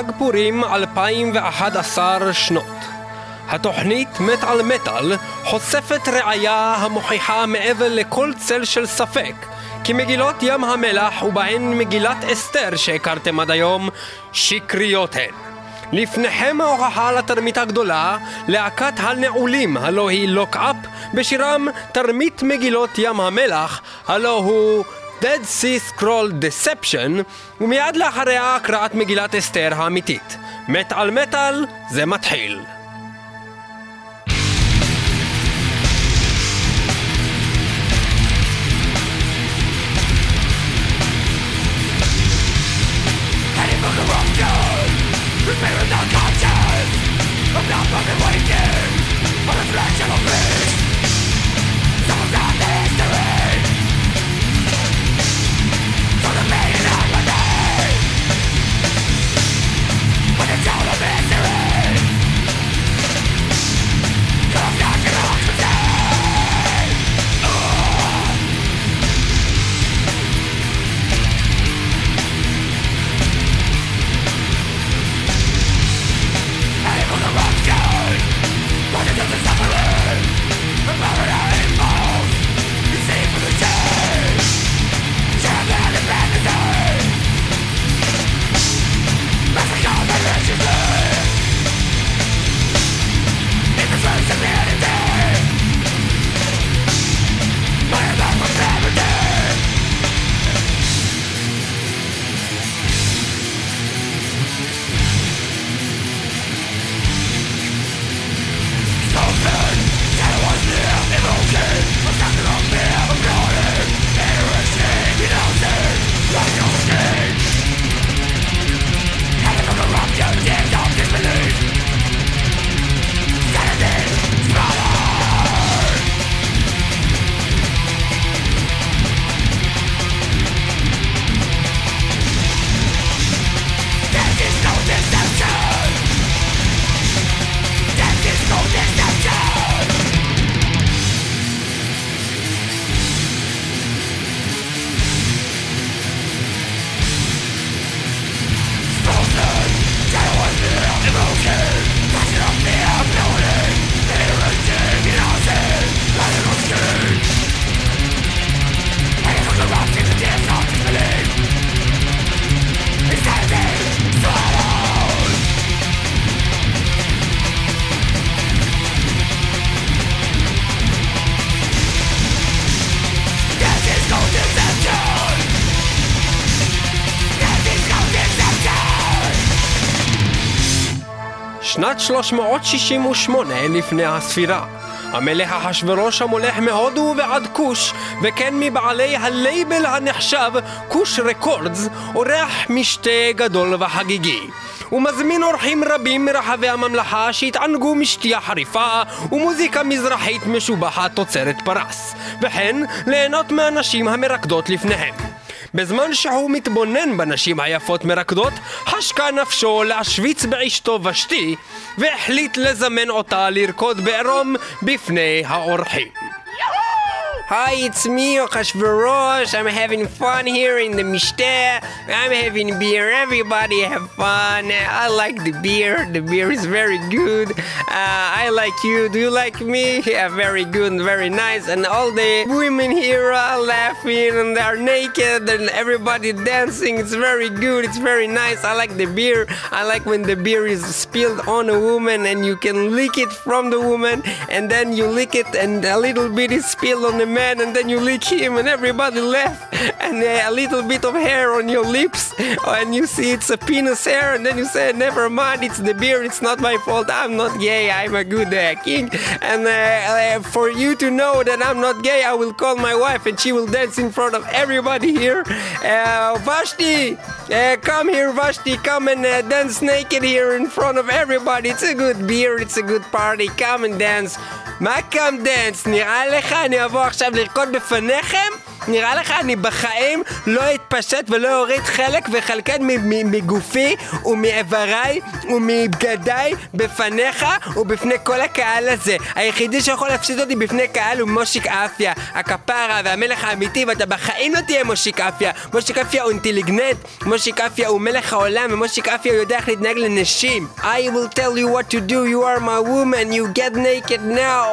חג פורים 2011 שנות. התוכנית על מטאל חושפת ראיה המוכיחה מעבר לכל צל של ספק כי מגילות ים המלח ובהן מגילת אסתר שהכרתם עד היום שקריות הן. לפניכם ההוכחה לתרמית הגדולה, להקת הנעולים, הלא היא לוק-אפ, בשירם תרמית מגילות ים המלח, הלא הוא Dead Sea Scroll Deception, ומיד לאחריה הקראת מגילת אסתר האמיתית. מת על מטאל, זה מתחיל. שנת 368 לפני הספירה. המלך אחשורוש המולך מהודו ועד כוש, וכן מבעלי הלייבל הנחשב כוש רקורדס, אורח משתה גדול וחגיגי. הוא מזמין אורחים רבים מרחבי הממלכה שהתענגו משתייה חריפה ומוזיקה מזרחית משובחת תוצרת פרס, וכן ליהנות מהנשים המרקדות לפניהם. בזמן שהוא מתבונן בנשים היפות מרקדות, חשקה נפשו להשוויץ באשתו ושתי, והחליט לזמן אותה לרקוד בעירום בפני האורחים. Hi, it's me, Okashverosh. I'm having fun here in the Mishteh. I'm having beer. Everybody have fun. I like the beer. The beer is very good. Uh, I like you. Do you like me? Yeah, very good, very nice. And all the women here are laughing and they're naked and everybody dancing. It's very good. It's very nice. I like the beer. I like when the beer is spilled on a woman and you can lick it from the woman and then you lick it and a little bit is spilled on the man man and then you lick him and everybody laugh and uh, a little bit of hair on your lips and you see it's a penis hair and then you say never mind it's the beard it's not my fault I'm not gay I'm a good uh, king and uh, uh, for you to know that I'm not gay I will call my wife and she will dance in front of everybody here uh, Vashti uh, come here Vashti come and dance naked here in front of everybody it's a good beer it's a good party come and dance מה קאם דנס? נראה לך אני אבוא עכשיו לרקוד בפניכם? נראה לך אני בחיים לא אתפשט ולא אוריד חלק וחלקן מגופי ומאיבריי ומבגדיי בפניך ובפני כל הקהל הזה. היחידי שיכול להפשיט אותי בפני קהל הוא מושיק אפיה, הכפרה והמלך האמיתי ואתה בחיים לא תהיה מושיק אפיה. מושיק אפיה הוא אינטליגנט, מושיק אפיה הוא מלך העולם ומושיק אפיה יודע איך להתנהג לנשים. I will tell you what to do, you are my woman, you get naked now,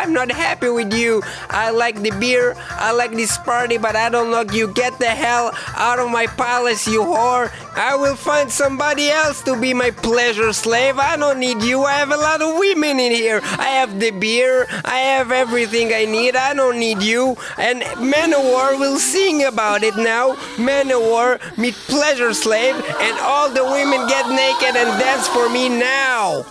I'm not happy with you. I like the beer, I like this party, but I don't like you. Get the hell out of my palace, you whore. I will find somebody else to be my pleasure slave. I don't need you. I have a lot of women in here. I have the beer, I have everything I need. I don't need you. And Manowar will sing about it now. Manowar meet pleasure slave, and all the women get naked and dance for me now.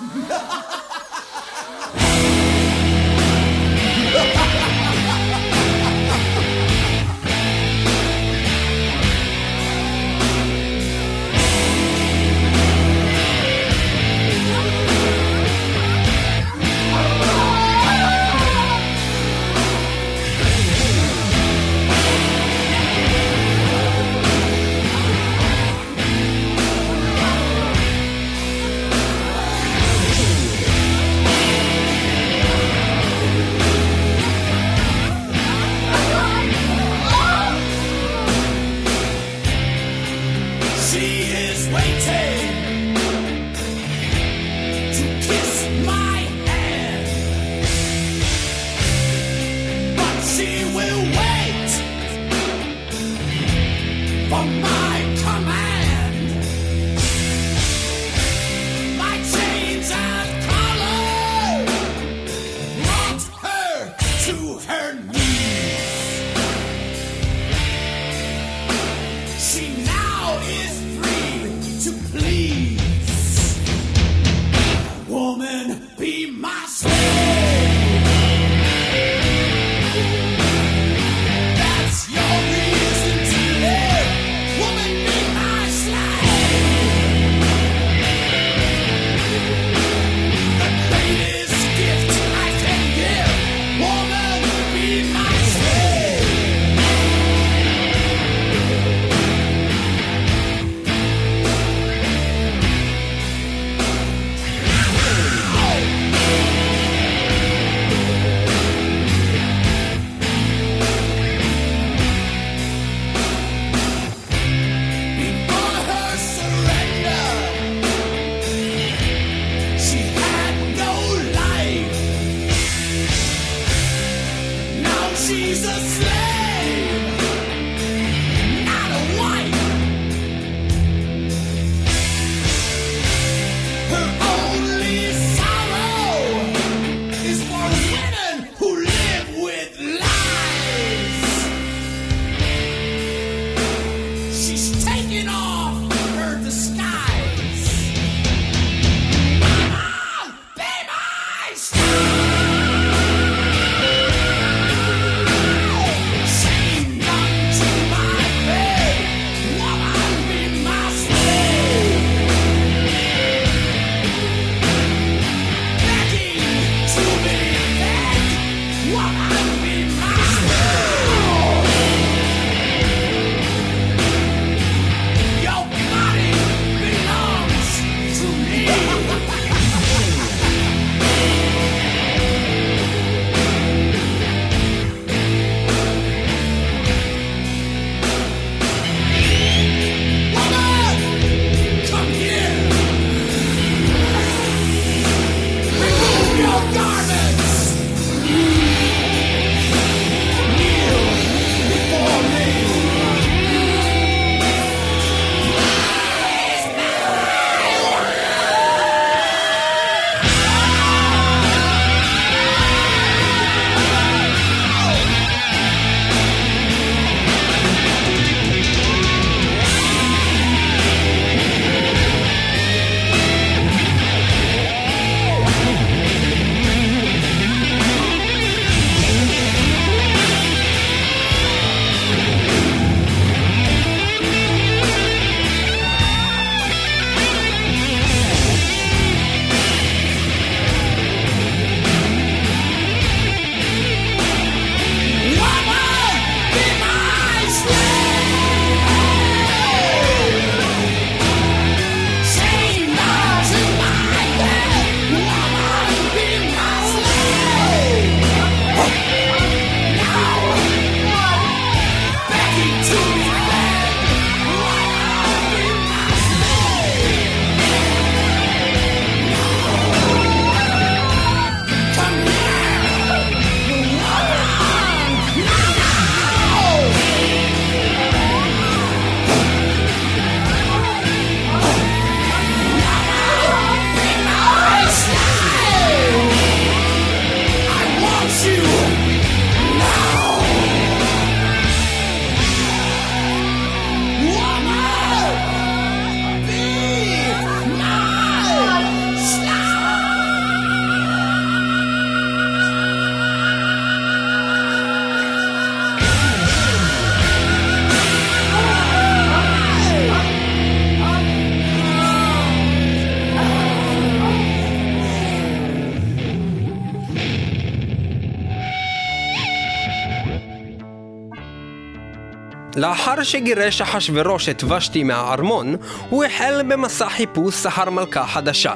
לאחר שגירש אחשורוש את ושתי מהארמון, הוא החל במסע חיפוש אחר מלכה חדשה.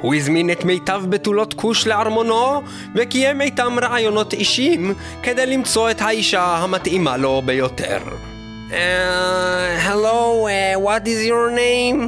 הוא הזמין את מיטב בתולות כוש לארמונו, וקיים איתם רעיונות אישיים כדי למצוא את האישה המתאימה לו ביותר. Uh, hello, uh, what is your name?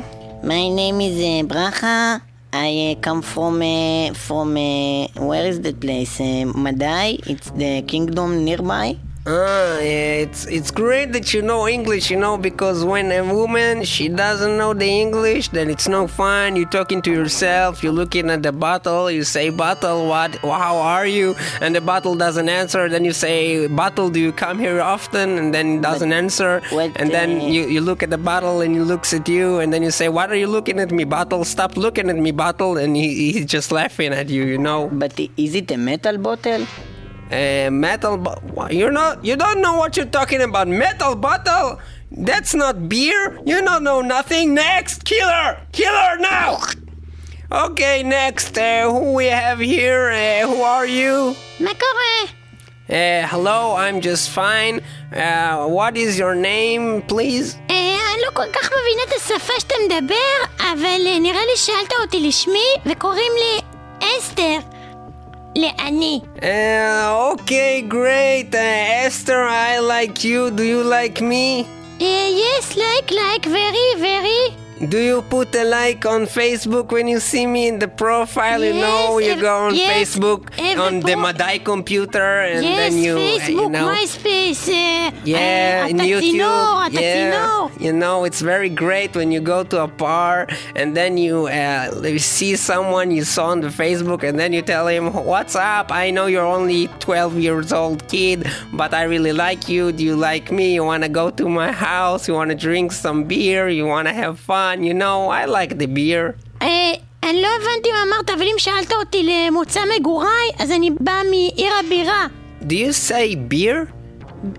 My name is uh, Bracha. I uh, come from uh, from uh, where is that place? Uh, Madai. It's the kingdom nearby. Ah, yeah, it's it's great that you know English, you know, because when a woman she doesn't know the English, then it's no fun. You're talking to yourself, you're looking at the bottle, you say, "Bottle, what? How are you?" And the bottle doesn't answer. Then you say, "Bottle, do you come here often?" And then it doesn't answer. what, and then uh, you, you look at the bottle and he looks at you, and then you say, "What are you looking at me, bottle? Stop looking at me, bottle!" And he, he's just laughing at you, you know. But is it a metal bottle? Uh, metal bo- wha- you're not you don't know what you're talking about metal bottle that's not beer you don't know nothing next killer killer now okay next uh, who we have here uh, who are you מה קורה? uh, hello i'm just fine uh, what is your name please אה, אני לא כל כך מבינה את השפה שאתה מדבר, אבל אה, נראה לי שאלת אותי לשמי, וקוראים לי אסתר. لأني uh, eh, Okay, great. Uh, Esther, I like you. Do you like me? Uh, yes, like, like, very, very. Do you put a like on Facebook when you see me in the profile? Yes, you know, you go on yes, Facebook on the Madai computer and yes, then you, Facebook, you know, MySpace, uh, yeah, uh, in YouTube, yeah, you know, it's very great when you go to a bar and then you, uh, you see someone you saw on the Facebook and then you tell him, "What's up? I know you're only 12 years old kid, but I really like you. Do you like me? You want to go to my house? You want to drink some beer? You want to have fun?" You know, I like the beer." אה, אני לא הבנתי מה אמרת, אבל אם שאלת אותי למוצא מגוריי, אז אני באה מעיר הבירה. Do you say beer?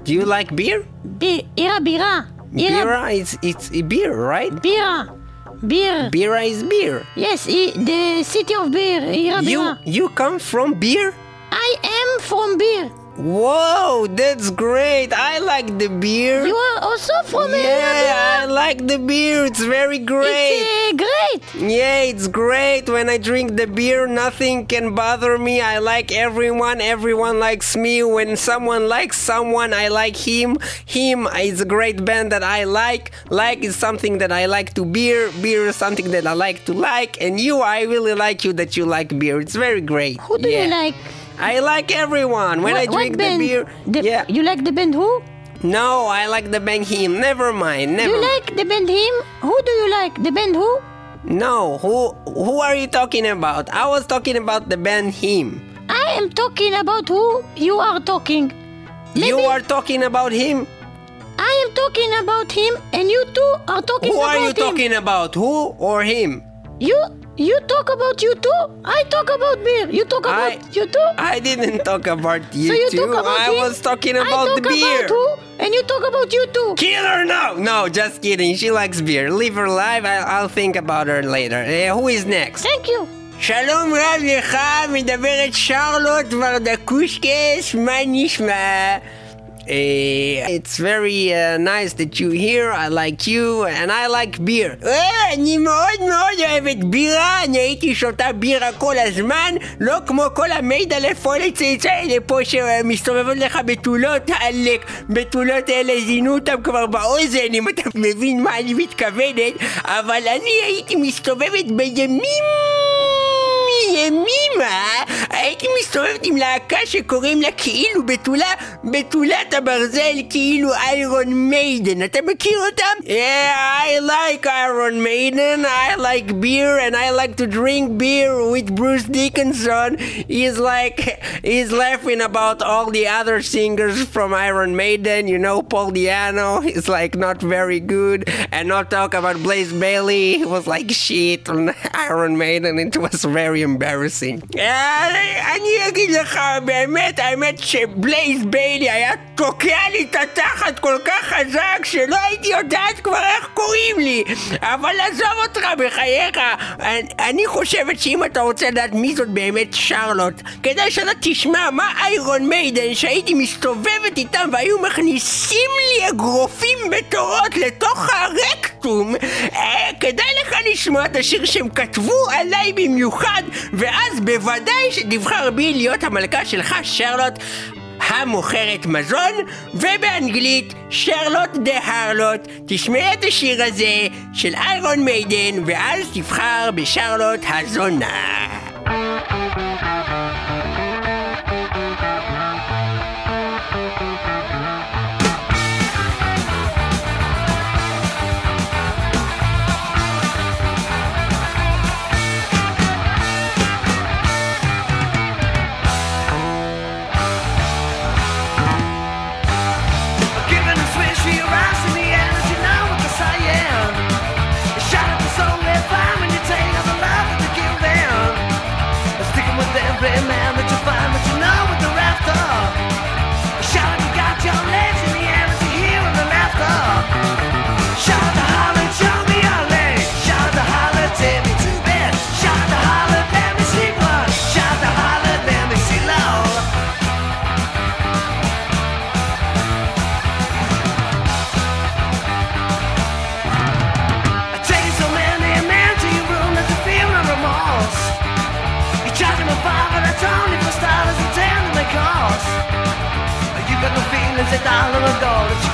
Do you like beer? ב- עיר הבירה. עיר ה- Bira is it's a beer, right? בירה. ביר. Bira is beer. Yes, i- the city of beer, עיר You הבירה. you come from beer? I am from beer. Whoa, that's great! I like the beer. You are also from yeah, Arabia? I like the beer. It's very great. It's uh, great. Yeah, it's great. When I drink the beer, nothing can bother me. I like everyone. Everyone likes me. When someone likes someone, I like him. Him is a great band that I like. Like is something that I like to beer. Beer is something that I like to like. And you, I really like you that you like beer. It's very great. Who do yeah. you like? I like everyone. When what, I drink the beer, The- yeah. You like the band who? No, I like the band him. Never mind. Never. you like the band him? Who do you like? The band who? No, who who are you talking about? I was talking about the band him. I am talking about who you are talking. You are talking about him. I am talking about him, and you two are talking about him. Who about are you him. talking about? Who or him? You you talk about you too. I talk about beer. You talk about I- you too. I didn't talk about you so you two. talk about I him. was talking I about talk the beer. About who, and you talk about you too. Killer, no, no, just kidding. She likes beer. Leave her alive. I, I'll think about her later. Uh, who is next? Thank you. שלום רב לך, מדברת שרלוט ורדקושקס, מה נשמע? Uh, it's very uh, nice that you here, I like you, and I like beer. אה, אני מאוד מאוד אוהבת בירה, אני הייתי שותה בירה כל הזמן, לא כמו כל המיידלה פולצייץ האלה פה שמסתובבות לך בתולות, עלק. בתולות האלה זינו אותם כבר באוזן, אם אתה מבין מה אני מתכוונת, אבל אני הייתי מסתובבת בימים... ימימה הייתי מסתובבת עם להקה שקוראים לה כאילו בתולה, בתולת הברזל כאילו איירון מיידן, אתה מכיר אותם? Yeah, I like Iron Maiden, I like beer and I like to drink beer with Bruce Dickinson. He's like, he's laughing about all the other singers from Iron Maiden, you know, Paul Diano is like not very good and not talk about Blaze Bailey, he was like shit on Iron Maiden, it was very embarrassing. embarrassing. אה, אני אגיד לך, באמת, האמת שבלייז ביילי היה תוקע לי את התחת כל כך חזק שלא הייתי יודעת כבר איך קוראים לי. אבל עזוב אותך, בחייך. אני חושבת שאם אתה רוצה לדעת מי זאת באמת שרלוט, כדאי שאתה תשמע מה איירון מיידן שהייתי מסתובבת איתם והיו מכניסים לי אגרופים בתורות לתוך הרקע חתום, אה, כדאי לך לשמוע את השיר שהם כתבו עליי במיוחד, ואז בוודאי שתבחר בי להיות המלכה שלך, שרלוט. המוכרת מזון, ובאנגלית שרלוט דה הרלוט. תשמעי את השיר הזה של איירון מיידן, ואז תבחר בשרלוט הזונה. Since a long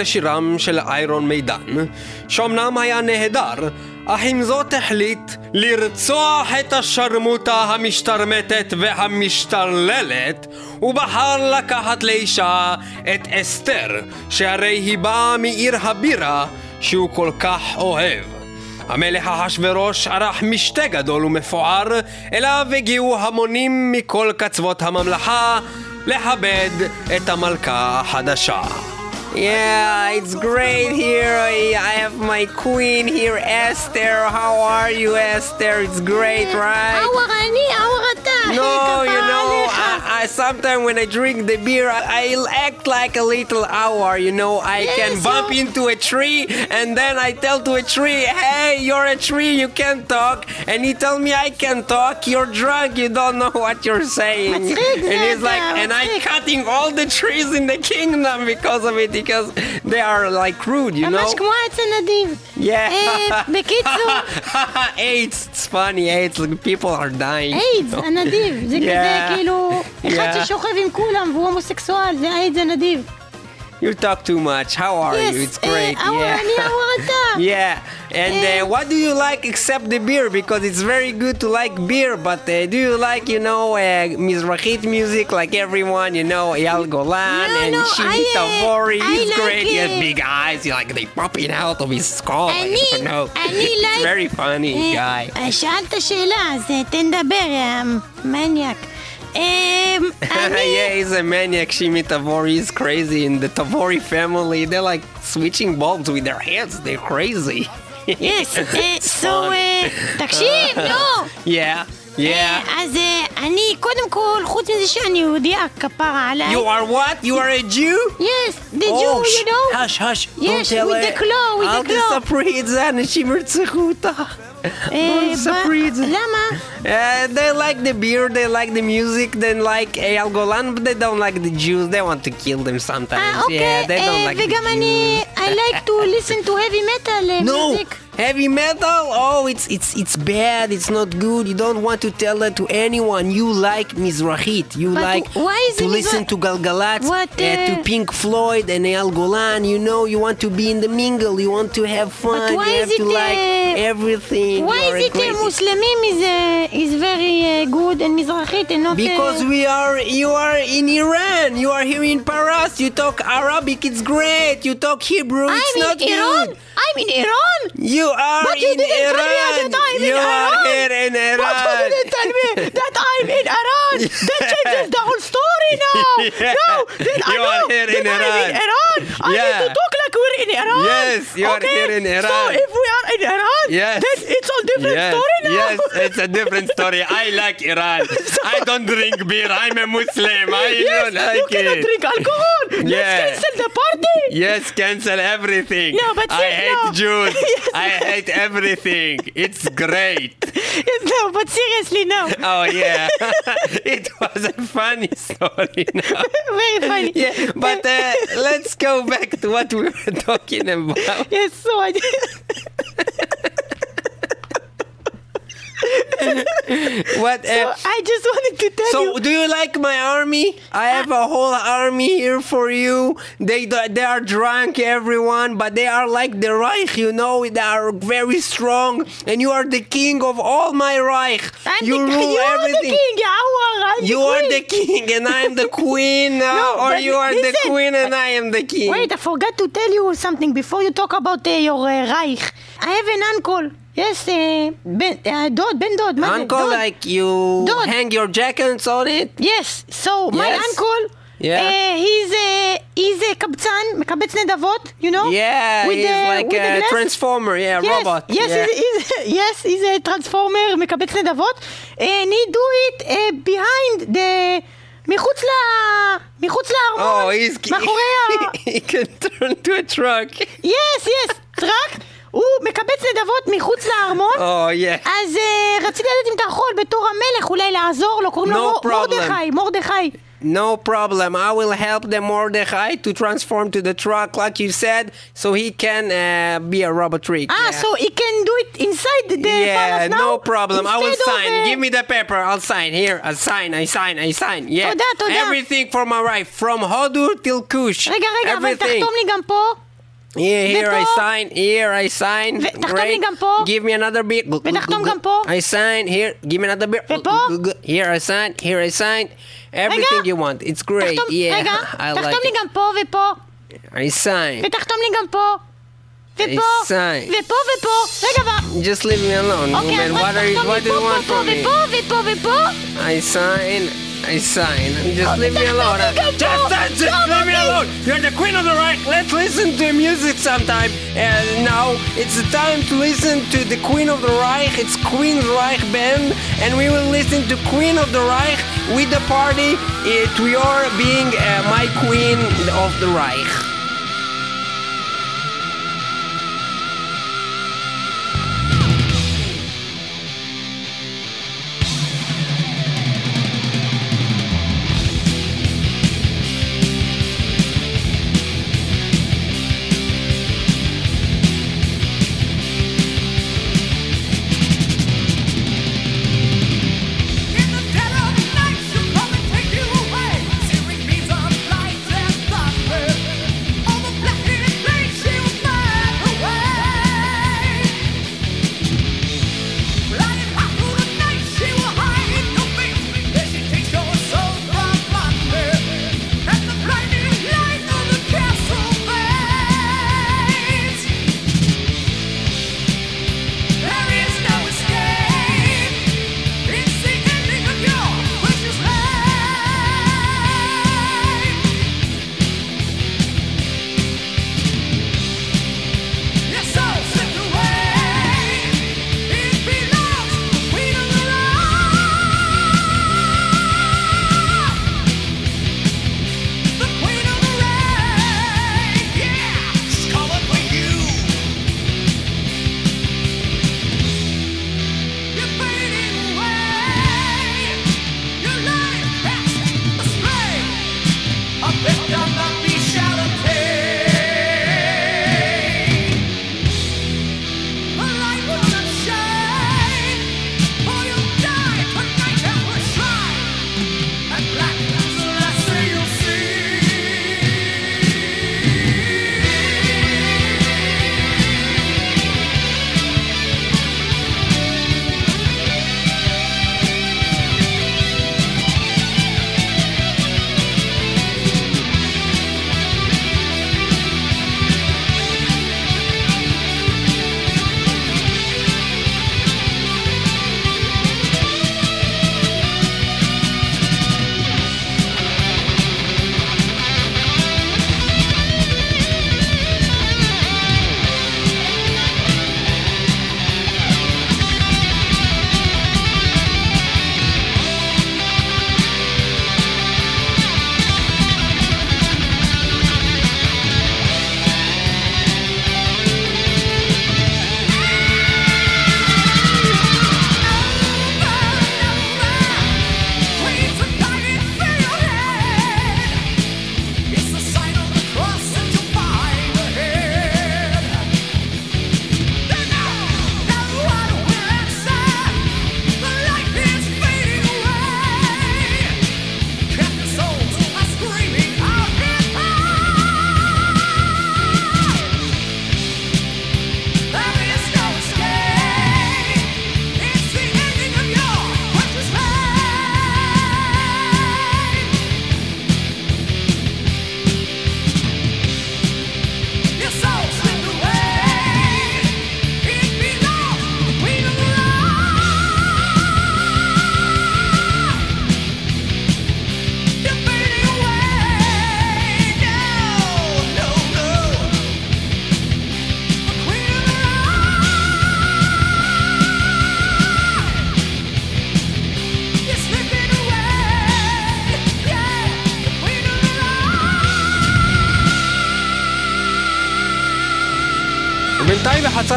לשירם של איירון מידן, שאומנם היה נהדר, אך עם זאת החליט לרצוח את השרמוטה המשתרמטת והמשתרללת, ובחר לקחת לאישה את אסתר, שהרי היא באה מעיר הבירה שהוא כל כך אוהב. המלך אחשורוש ערך משתה גדול ומפואר, אליו הגיעו המונים מכל קצוות הממלכה לכבד את המלכה החדשה. Yeah, it's great here. I, have my queen here, Esther. How are you, Esther? It's great, right? No, you know, I, I sometimes when I drink the beer, I, act like a little hour. You know, I can bump into a tree, and then I tell to a tree, "Hey, you're a tree. You can't talk." And he tell me, "I can talk. You're drunk. You don't know what you're saying." And he's like, and I cutting all the trees in the kingdom because of it. Because they are like rude, you know. ממש כמו העץ הנדיב. Yeah. אה, בקיצור, AIDS, it's funny. AIDS, like, people are dying. איידס, הנדיב. זה. כזה כאילו, אחד. ששוכב עם כולם והוא הומוסקסואל, זה האיידס הנדיב. You talk too much. How are you? It's great. אה, אאוור yeah. אני, אאוור אתה. Yeah, and uh, Eh. what do you like except the beer? Because it's very good to like beer, but uh, do you like, you know, uh, Mizrahit music like everyone, you know, Eyal Golan No, and no, Shimi I, uh, Tavori? I He's like, great. He has uh, big eyes. You like they popping out of his skull. I אני, don't know. אני It's like... very funny אה, guy. אה, שאלת שאלה, אז אה, תן לדבר, יא מניאק. אה, אני... yeah, he's a maniac. Shimi Tavori is crazy. In the Tavori family, they're like switching bulbs with their hands. They're crazy. יס, אה, It's so, fun. אה, תקשיב, לא. Yeah, yeah. אה, אז אה, אני, קודם כל, חוץ מזה שאני יהודייה, כפרה עליי. You are what? You are a Jew? Yes, the Oh, Jew, sh- you know? hush, hush. Yes, Don't tell with the her. claw, with the אל claw. תספרי את זה, אנשים ירצחו אותך. Eh, Safrid. Lama. Uh, they like the beer, they like the music, they like eh, Al but they don't like the Jews. They want to kill them sometimes. Ah, okay. Yeah, they don't eh, like Vegamani, the Jews. I like to listen to heavy metal uh, no. music heavy metal. Oh, it's it's it's bad. It's not good. You don't want to tell that to anyone. You like Mizrahit. You But like why is to listen to Galgalatz, What, uh, to uh, Pink Floyd and Eyal Golan. You know, you want to be in the mingle. You want to have fun. why you is have to like uh, everything. Why is it uh, crazy- Muslimim is, uh, is very uh, good and Mizrahit and not... uh, Because we are, you are in Iran. You are here in Paris. You talk Arabic. It's great. You talk Hebrew. I'm It's in not Iran. good. I'm in Iran. You are But you in didn't tell me Iran. that I'm in you are Iran. here in But Iran. you didn't tell me that I'm in Iran. That changes the whole story now. Yeah. No, then I You know are here in that I'm in Iran. Iran. I need to talk like we're in Iran. Yes, you are okay? here in So if we are in Iran, Yes. then it's a different yes, story now. yes, it's a different story. I like Iran. I don't drink beer. I'm a Muslim. I yes, don't like you cannot it. drink alcohol. Let's cancel the party. Yes, cancel everything. No, but I hate no. Jews. Yes. I hate everything. It's great. Yes, no, but seriously, no. Oh yeah, it was a funny story. Now. Very funny. Yeah, but uh, let's go back to what we were talking about. Yes, so I What? So Uh, I just wanted to tell so, you. So, do you like my army? I have a whole army here for you. They they are drunk, everyone, but they are like the Reich. You know, they are very strong, and you are the king of all my Reich. I'm you the, rule you are the king, Yawar. I'm You the are the king, and I am the queen, uh, No, or you are the queen, and I am the king. Wait, I forgot to tell you something before you talk about uh, your uh, Reich. I have an uncle. Yes, uh, ben, uh, Dod, Ben Dod. מה זה? Uncle, דוד. like you Dod. hang your jackets on it. Yes, so my Yes. uncle, Yeah. uh, he's a he's a קבצן, מקבץ נדבות, you know? Yeah, With he's the- like with the a glass. transformer. Yeah, Yes, robot. yes, yeah. he's, he's, yes, he's a transformer, מקבץ נדבות, and he do it uh, behind the... מחוץ ל... מחוץ לארמון, Oh, he's מאחורי ה... he can turn to a truck. יס, יס, טראק, הוא מקבץ נדבות מחוץ לארמון. Oh yeah. אז אה, רציתי לדעת אם אתה יכול בתור המלך אולי לעזור לו, קוראים No לו מור- problem. מרדכי, מרדכי. No problem. I will help the Mordechai to transform to the truck, like you said, so he can uh, be a robot trick. Ah, yeah. so he can do it inside the yeah, palace now? no problem. I will sign. uh, Give me the paper. I'll sign. Here, I sign. I sign. I sign. Yeah. תודה, תודה. Everything for my wife, from Hodur till Kush. רגע, רגע, אבל Everything. תחתום לי גם פה. Here, here I ופה. sign, here I sign. ותחתום לי Great. גם פה. Give me another beer. ותחתום גם פה. I sign, here, give me another beer. ופה. Here I sign, here I sign. Everything you want. It's great. תחתום, yeah, רגע, I like תחתום לי it. גם פה ופה, I sign. ותחתום לי גם פה, ופה, sign. ופה ופה. רגע, ו... Just leave me alone, אוקיי, woman. אז What, רק are you, תחתום what לי do you פה, want פה, from me? ופה, ופה ופה. I sign, I sign. Just leave me alone. Just, just, just leave me alone. You're the queen of the rock. Let's listen to music sometime. And now it's the time to listen to the queen of the Reich. It's Queen Reich band, and we will listen to Queen of the Reich with the party. It we are being uh, my queen of the Reich.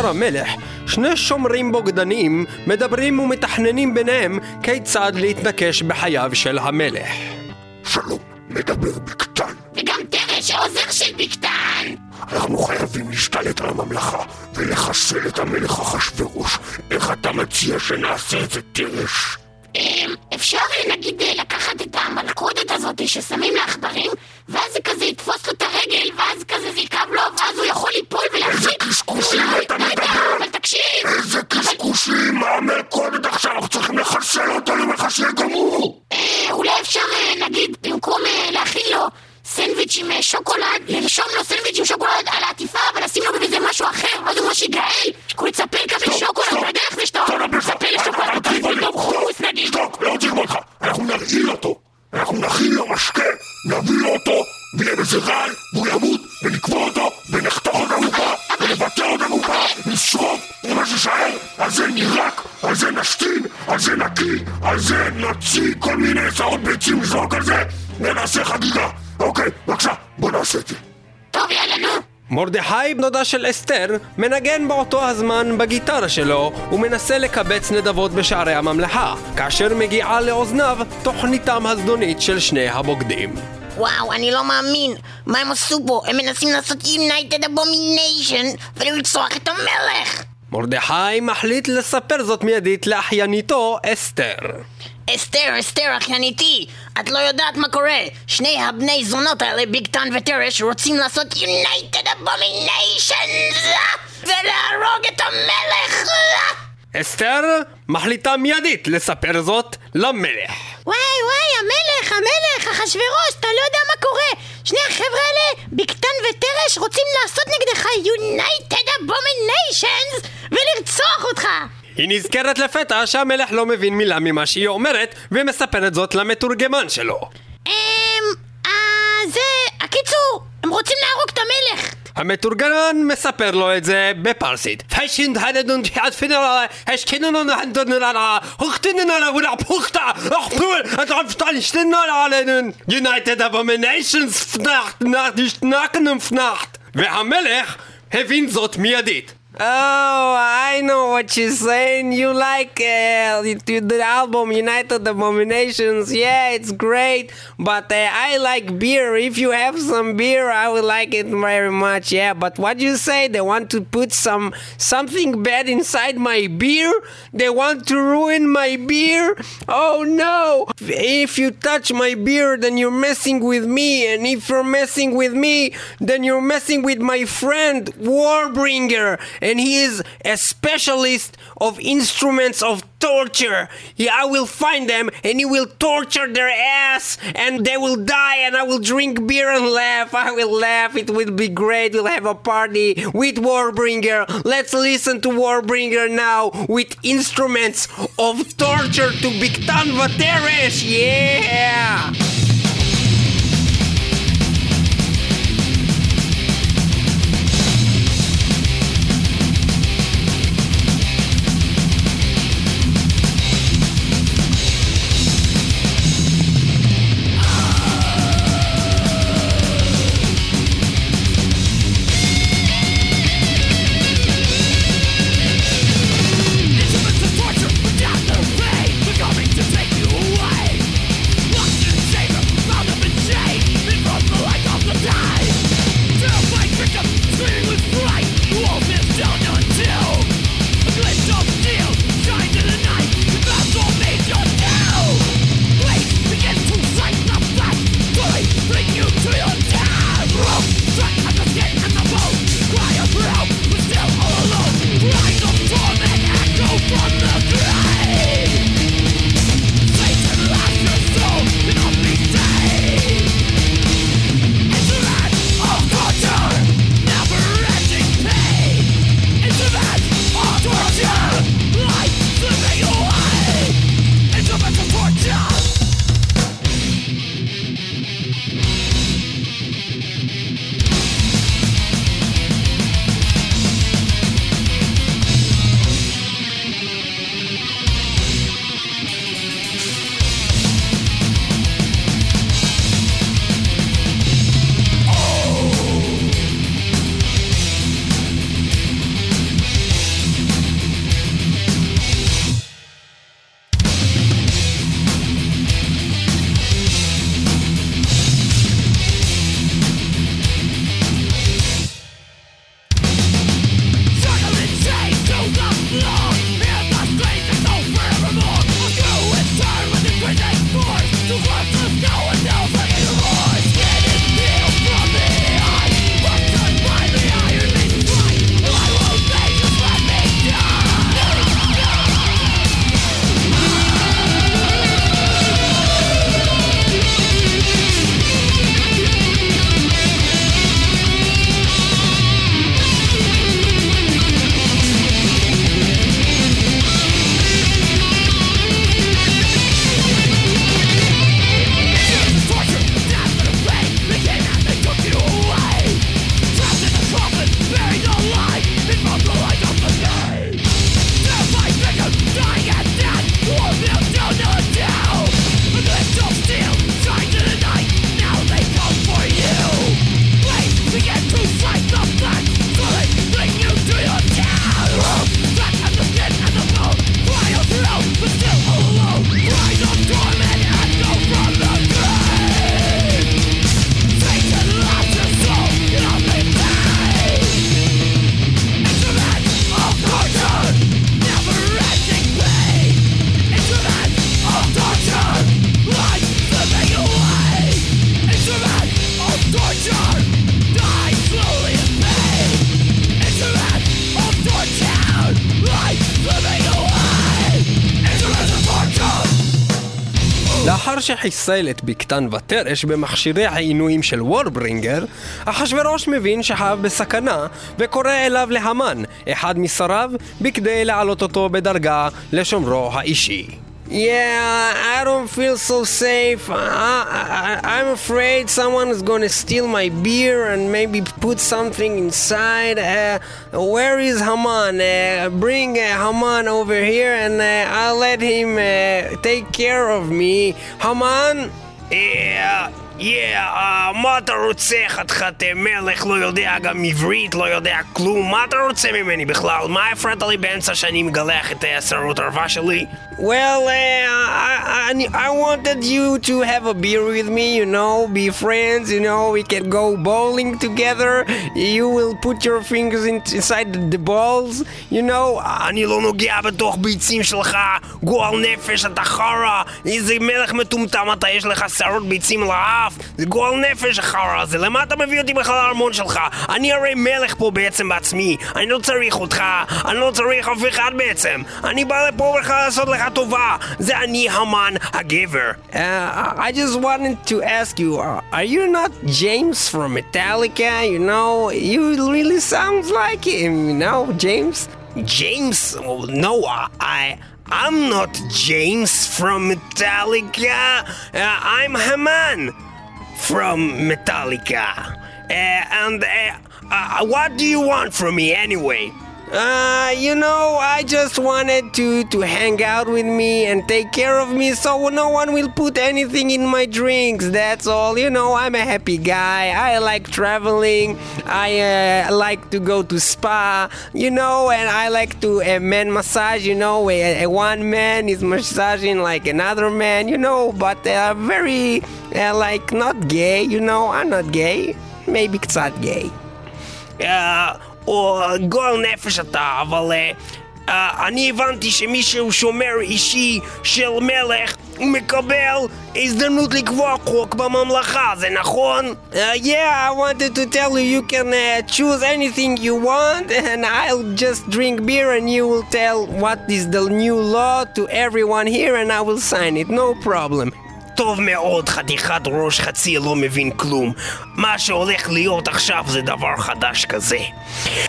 בחצר המלך, שני שומרים בוגדניים מדברים ומתכננים ביניהם כיצד להתנקש בחייו של המלך. שלום, מדבר בקטן. וגם תרש עוזר של בקטן. אנחנו חייבים להשתלט על הממלכה ולחסל את המלך אחשורוש. איך אתה מציע שנעשה את זה, תרש? אמ, אפשר נגיד לקחת את המלכודת הזאת ששמים לעכברים, ואז זה כזה יתפוס לו את הרגל, ואז כזה זה יקם לו, ואז הוא יכול ליפול ולהחזיק. איזה קשקושים אתה מדבר! לא, אבל תקשיב! איזה קשקושים! מה קודם עכשיו? אנחנו צריכים לחסל אותו, אני אומר לך שיהיה גמור! אה, אולי אפשר, אה, נגיד, במקום אה, להכין לו סנדוויץ' עם שוקולד, לרשום לו סנדוויץ' עם שוקולד על העטיפה, ולשים לו בזה משהו אחר, ואז הוא ממש יגאל, הוא יצפה לקבל שוקולד, אתה זה שאתה מצפה לשוקולד, אתה יכול לדום חומוס נגיד. שתוק, לא צריך אותך, אנחנו נרעיל אותו. אנחנו נכין לו משקה, נביא לו אותו, ויהיה בזה רעל, והוא ימות, ונקבור אותו, ונחתוך אותו מופה, ונבטא אותו מופה, נשרוף, ומה שיישאר, על זה נירק, על זה נשתין, על זה נקי, על זה נוציא כל מיני שערות ביצים, נזרוק על זה, ונעשה חגיגה. אוקיי, בבקשה, בוא נעשה את זה. טוב, יאללה, נו. מרדכי, בנודה של אסתר, מנגן באותו הזמן בגיטרה שלו ומנסה לקבץ נדבות בשערי הממלכה, כאשר מגיעה לאוזניו תוכניתם הזדונית של שני הבוגדים. וואו, אני לא מאמין. מה הם עשו פה? הם מנסים לעשות United Abomination ולרצוח את המלך! מרדכי מחליט לספר זאת מיידית לאחייניתו אסתר. אסתר, אסתר, אחייניתי, את לא יודעת מה קורה. שני הבני זונות האלה, ביג טן וטרש, רוצים לעשות United Abominations ולהרוג את המלך! אסתר מחליטה מיידית לספר זאת למלך. וואי וואי, המלך, המלך, אחשוורוש, אתה לא יודע מה קורה! שני החבר'ה האלה, בקטן וטרש, רוצים לעשות נגדך United Abominations ולרצוח אותך! היא נזכרת לפתע שהמלך לא מבין מילה ממה שהיא אומרת ומספרת זאת למתורגמן שלו. אמ... אה... זה... הקיצור, הם רוצים להרוג את המלך! המתורגמן מספר לו את זה בפרסית. פשינד הדדון תחיית פינרה, השכיננו נהנדונרה, הוכתיננה ולהפוכתה, אוכפול, את רבשתן שתנרה עלינו, United Abominations פנחת, נשנקנם פנחת. והמלך הבין זאת מיידית. Oh, I know what you're saying. You like uh, the album United Abominations. Yeah, it's great. But uh, I like beer. If you have some beer, I would like it very much. Yeah, but what you say? They want to put some something bad inside my beer? They want to ruin my beer? Oh no! If you touch my beer, then you're messing with me. And if you're messing with me, then you're messing with my friend Warbringer. And he is a specialist of instruments of torture. He, I will find them and he will torture their ass and they will die and I will drink beer and laugh. I will laugh. It will be great. We'll have a party with Warbringer. Let's listen to Warbringer now with instruments of torture to Biktan Vateresh. Yeah! שחיסל את בקתן ותרש במכשירי העינויים של וורברינגר, אחשורוש מבין שהאב בסכנה, וקורא אליו להמן, אחד משריו, בכדי להעלות אותו בדרגה לשומרו האישי. Yeah, I don't feel so safe. I, I, I'm afraid someone is gonna steal my beer and maybe put something inside. Uh, where is Haman? Uh, bring uh, Haman over here and uh, I'll let him uh, take care of me. Haman? אה, יא, אה, מה אתה רוצה, חתיכת אה, מלך, לא יודע גם עברית, לא יודע כלום, מה אתה רוצה ממני בכלל? מה הפרעת לי באמצע שאני מגלח את אה, השערות ערווה שלי? Well, uh, I, I, I wanted you to have a beer with me, you know, be friends, you know, we can go bowling together. You will put your fingers in, inside the balls, you know. אני לא נוגע בתוך ביצים שלך, גועל נפש, אתה חרא, איזה מלך מטומטם אתה, יש לך שערות ביצים לאף, זה גועל נפש החרא הזה, למה אתה מביא אותי בכלל לארמון שלך? אני הרי מלך פה בעצם בעצמי, אני לא צריך אותך, אני לא צריך אף אחד בעצם, אני בא לפה בכלל לעשות לך the Zani Haman Hagiver. Uh, I just wanted to ask you, uh, are you not James from Metallica? You know, you really sounds like him, you know, James? James? Oh, no, I... I'm not James from Metallica. Uh, I'm Haman from Metallica. Uh, and uh, uh what do you want from me anyway? Uh, you know, I just wanted to, to hang out with me and take care of me so no one will put anything in my drinks. That's all. You know, I'm a happy guy. I like traveling. I uh, like to go to spa, you know, and I like to uh, man massage, you know, a, one man is massaging like another man, you know, but I'm very, uh, like, not gay, you know, I'm not gay. Maybe it's not gay. Uh, גועל נפש אתה, אבל אה, אה, אני הבנתי שמישהו שומר אישי של מלך הוא מקבל הזדמנות לקבוע חוק בממלכה, זה נכון? Uh, yeah, I wanted to tell you you can uh, choose anything you want, and I'll just drink beer, and you will tell what is the new law to everyone here, and I will sign it, no problem. טוב מאוד, חתיכת ראש חצי לא מבין כלום. מה שהולך להיות עכשיו זה דבר חדש כזה.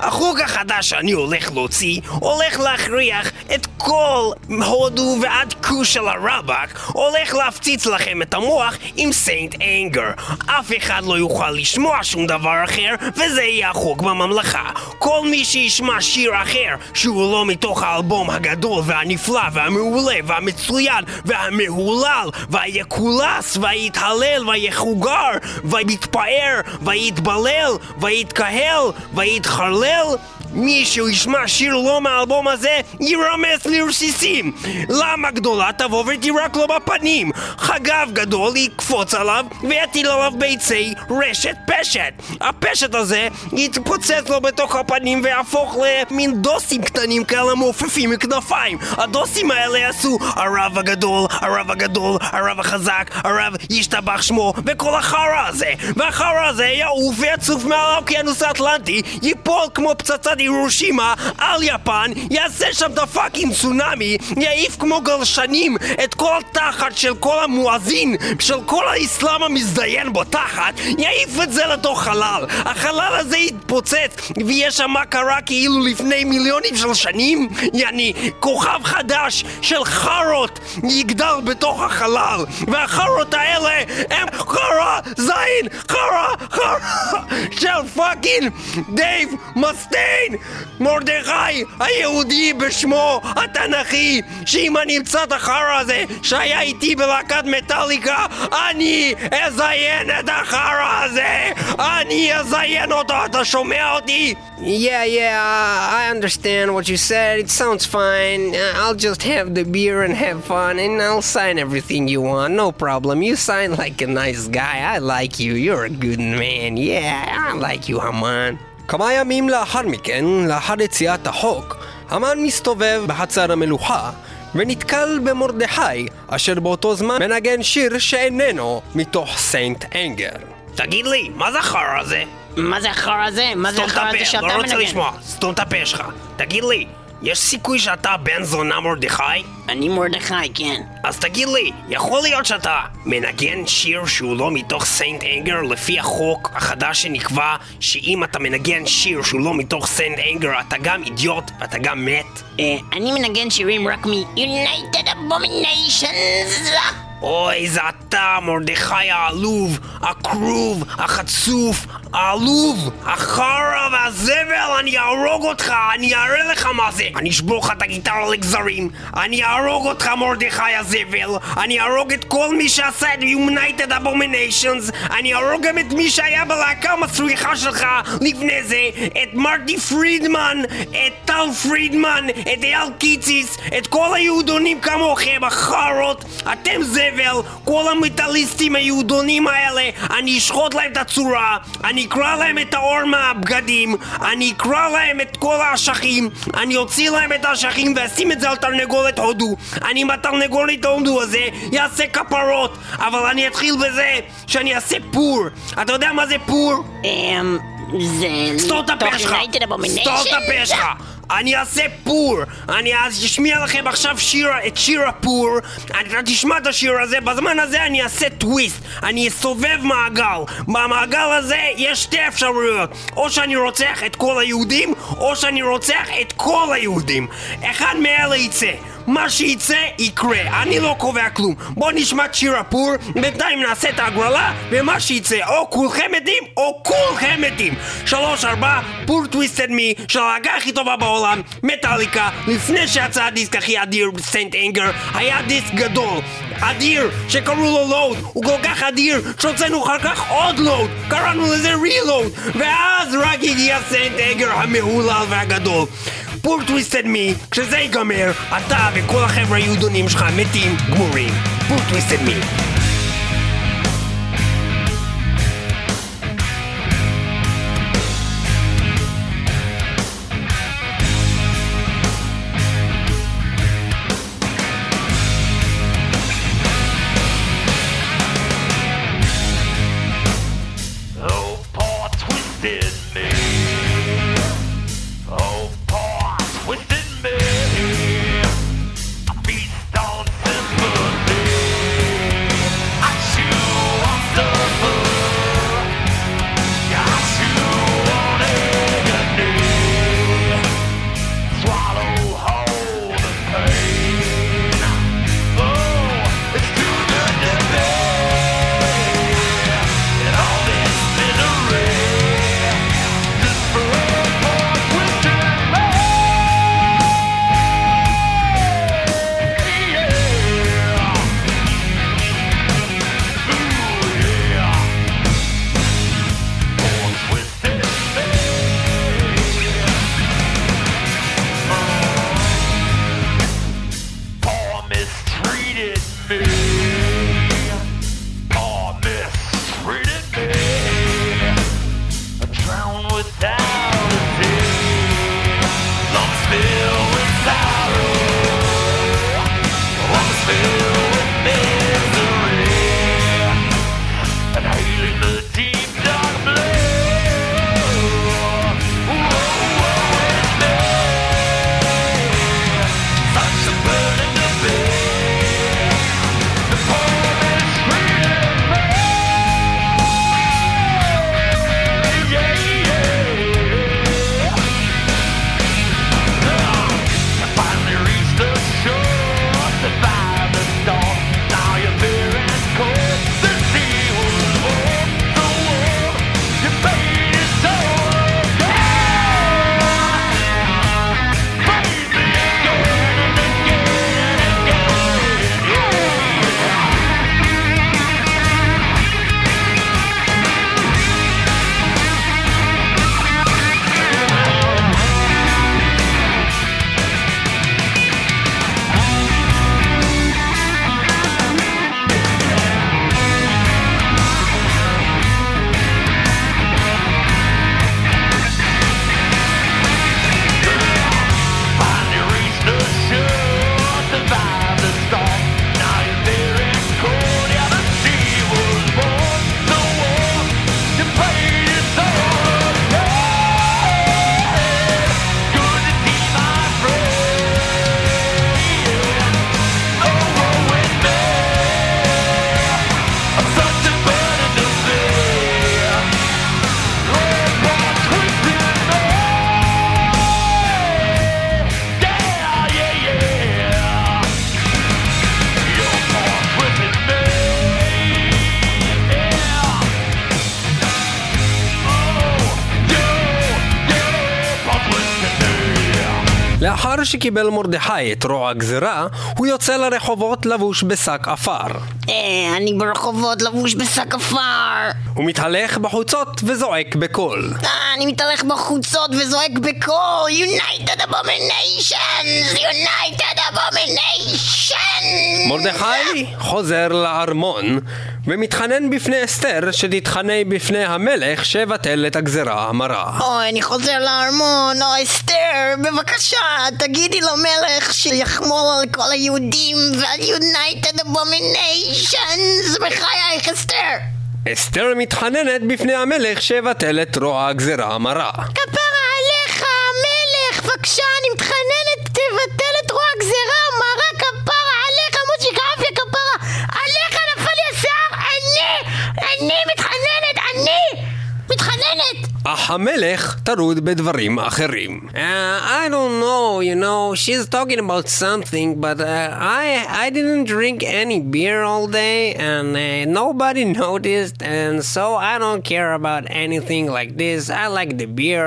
החוק החדש שאני הולך להוציא, הולך להכריח את כל הודו ועד כוש של הרבאק, הולך להפציץ לכם את המוח עם סיינט אנגר. אף אחד לא יוכל לשמוע שום דבר אחר, וזה יהיה החוק בממלכה. כל מי שישמע שיר אחר, שהוא לא מתוך האלבום הגדול והנפלא והמעולה והמצוין והמהולל והיקולס והיתהלל והיחוגר ויתפאר ויתבלל ויתקהל ויתחרלל מישהו ישמע שיר לא מהאלבום הזה, יירמס לרסיסים. למה גדולה תבוא ותירק לו בפנים? חגב גדול יקפוץ עליו ויטיל עליו ביצי רשת פשט. הפשט הזה יתפוצץ לו בתוך הפנים ויהפוך למין דוסים קטנים כאלה מעופפים מכנפיים. הדוסים האלה יעשו הרב הגדול, הרב הגדול, הרב החזק, הרב ישתבח שמו וכל החרא הזה. והחרא הזה יעוף ויצוף מעל האוקיינוס האטלנטי, ייפול כמו פצצת הירושימה על יפן, יעשה שם את ה fucking צונאמי, יעיף כמו גלשנים את כל התחת של כל המואזין, של כל האסלאם המזדיין בתחת, יעיף את זה לתוך חלל. החלל הזה יתפוצץ, ויהיה שם מה קרה כאילו לפני מיליונים של שנים, יעני, כוכב חדש של חארות יגדל בתוך החלל, והחארות האלה הם חרא זין, חרא, חרא של fucking דייב מסטיין, מרדכי היהודי בשמו התנ"כי, שאם אני אמצא את החרא הזה שהיה איתי בלהקת מטאליקה, אני אזיין את החרא הזה! אני אזיין אותו, אתה שומע אותי? Yeah, yeah, uh, I understand what you said. It sounds fine. Uh, I'll just have the beer and have fun, and I'll sign everything you want. No problem. You sign like a nice guy. I like you. You're a good man. Yeah, I like you, Haman. כמה ימים לאחר מכן, לאחר יציאת החוק, המן מסתובב בחצר המלוכה ונתקל במרדכי, אשר באותו זמן מנגן שיר שאיננו מתוך St. Anger. תגיד לי, מה זה החרא הזה? מה זה החרא הזה? מה זה סתום את החרא הזה הפה, שאתה לא רוצה מנגן? לשמוע, סתום את הפה שלך. תגיד לי, יש סיכוי שאתה בן זונה מרדכי? אני מרדכי, כן. אז תגיד לי, יכול להיות שאתה מנגן שיר שהוא לא מתוך St. Anger לפי החוק החדש שנקבע שאם אתה מנגן שיר שהוא לא מתוך St. Anger אתה גם אידיוט ואתה גם מת? אה, אני מנגן שירים רק מ-United Abominations! אוי, זה אתה, מרדכי העלוב, הכרוב, החצוף, העלוב, החרא והזבל, אני אהרוג אותך, אני אראה לך מה זה. אני אשבור לך את הגיטרה לגזרים, אני אהרוג אותך, מרדכי הזבל, אני אהרוג את כל מי שעשה את United Abominations, אני אהרוג גם את מי שהיה בלהקה המסריחה שלך לפני זה, את מרטי פרידמן, את טל פרידמן, את אייל קיציס, את כל היהודונים כמוכם, החארות, אתם זבל, כל המטאליסטים היהודונים האלה, אני אשחוט להם את הצורה, אני אקרע להם את האור מהבגדים, אני אקרע להם את כל האשכים, אני אוציא להם את האשכים ואשים את זה על תרנגולת הודו, אני עם התרנגולת ההודו הזה אעשה כפרות, אבל אני אתחיל בזה שאני אעשה פור, אתה יודע מה זה פור? אמ... זה... סתור את הפה שלך! סתור את הפה שלך! אני אעשה פור! אני אשמיע לכם עכשיו שיר, את שיר הפור. אתה תשמע את השיר הזה, בזמן הזה אני אעשה טוויסט. אני אסובב מעגל. במעגל הזה יש שתי אפשרויות. או שאני רוצח את כל היהודים או שאני רוצח את כל היהודים. אחד מאלה יצא מה שיצא יקרה, אני לא קובע כלום. בוא נשמע את שיר הפור, בינתיים נעשה את ההגרלה, ומה שיצא, או כולכם מתים, או כולכם מתים. שלוש, ארבע, Poor Twisted Me, של הלהקה הכי טובה בעולם, מטאליקה, לפני שיצא הדיסק הכי אדיר, St. Anger, היה דיסק גדול. אדיר, שקראו לו Load, הוא כל כך אדיר, שהוצאנו אחר כך עוד Load, קראנו לזה Reload, ואז רק הגיע St. Anger המהולל והגדול. Poor Twisted Me, כשזה ייגמר, אתה וכל החבר'ה היהודונים שלך מתים גמורים. Poor Twisted Me. שקיבל מרדכי את רוע הגזרה, הוא יוצא לרחובות לבוש בשק עפר. אה, אני ברחובות לבוש בשק עפר. הוא מתהלך בחוצות וזועק בקול. אה, אני מתהלך בחוצות וזועק בקול United Abominations! United Abominations! מרדכי חוזר לארמון ומתחנן בפני אסתר שתתחנה בפני המלך שיבטל את הגזרה המרה. אוי, אני חוזר לארמון, אוי, אסתר, בבקשה, תגידי למלך שיחמול על כל היהודים ועל United Abominations! בחייך, אסתר! אסתר מתחננת בפני המלך שיבטל את רוע הגזרה המרה. כפרה עליך, המלך! בבקשה, אני! אני מתחננת! אני! מתחננת! אך המלך טרוד בדברים אחרים. Uh, I don't know, you know, she's talking about something, but uh, I I didn't drink any beer all day, and uh, nobody noticed, and so I don't care about anything like this. I like the beer,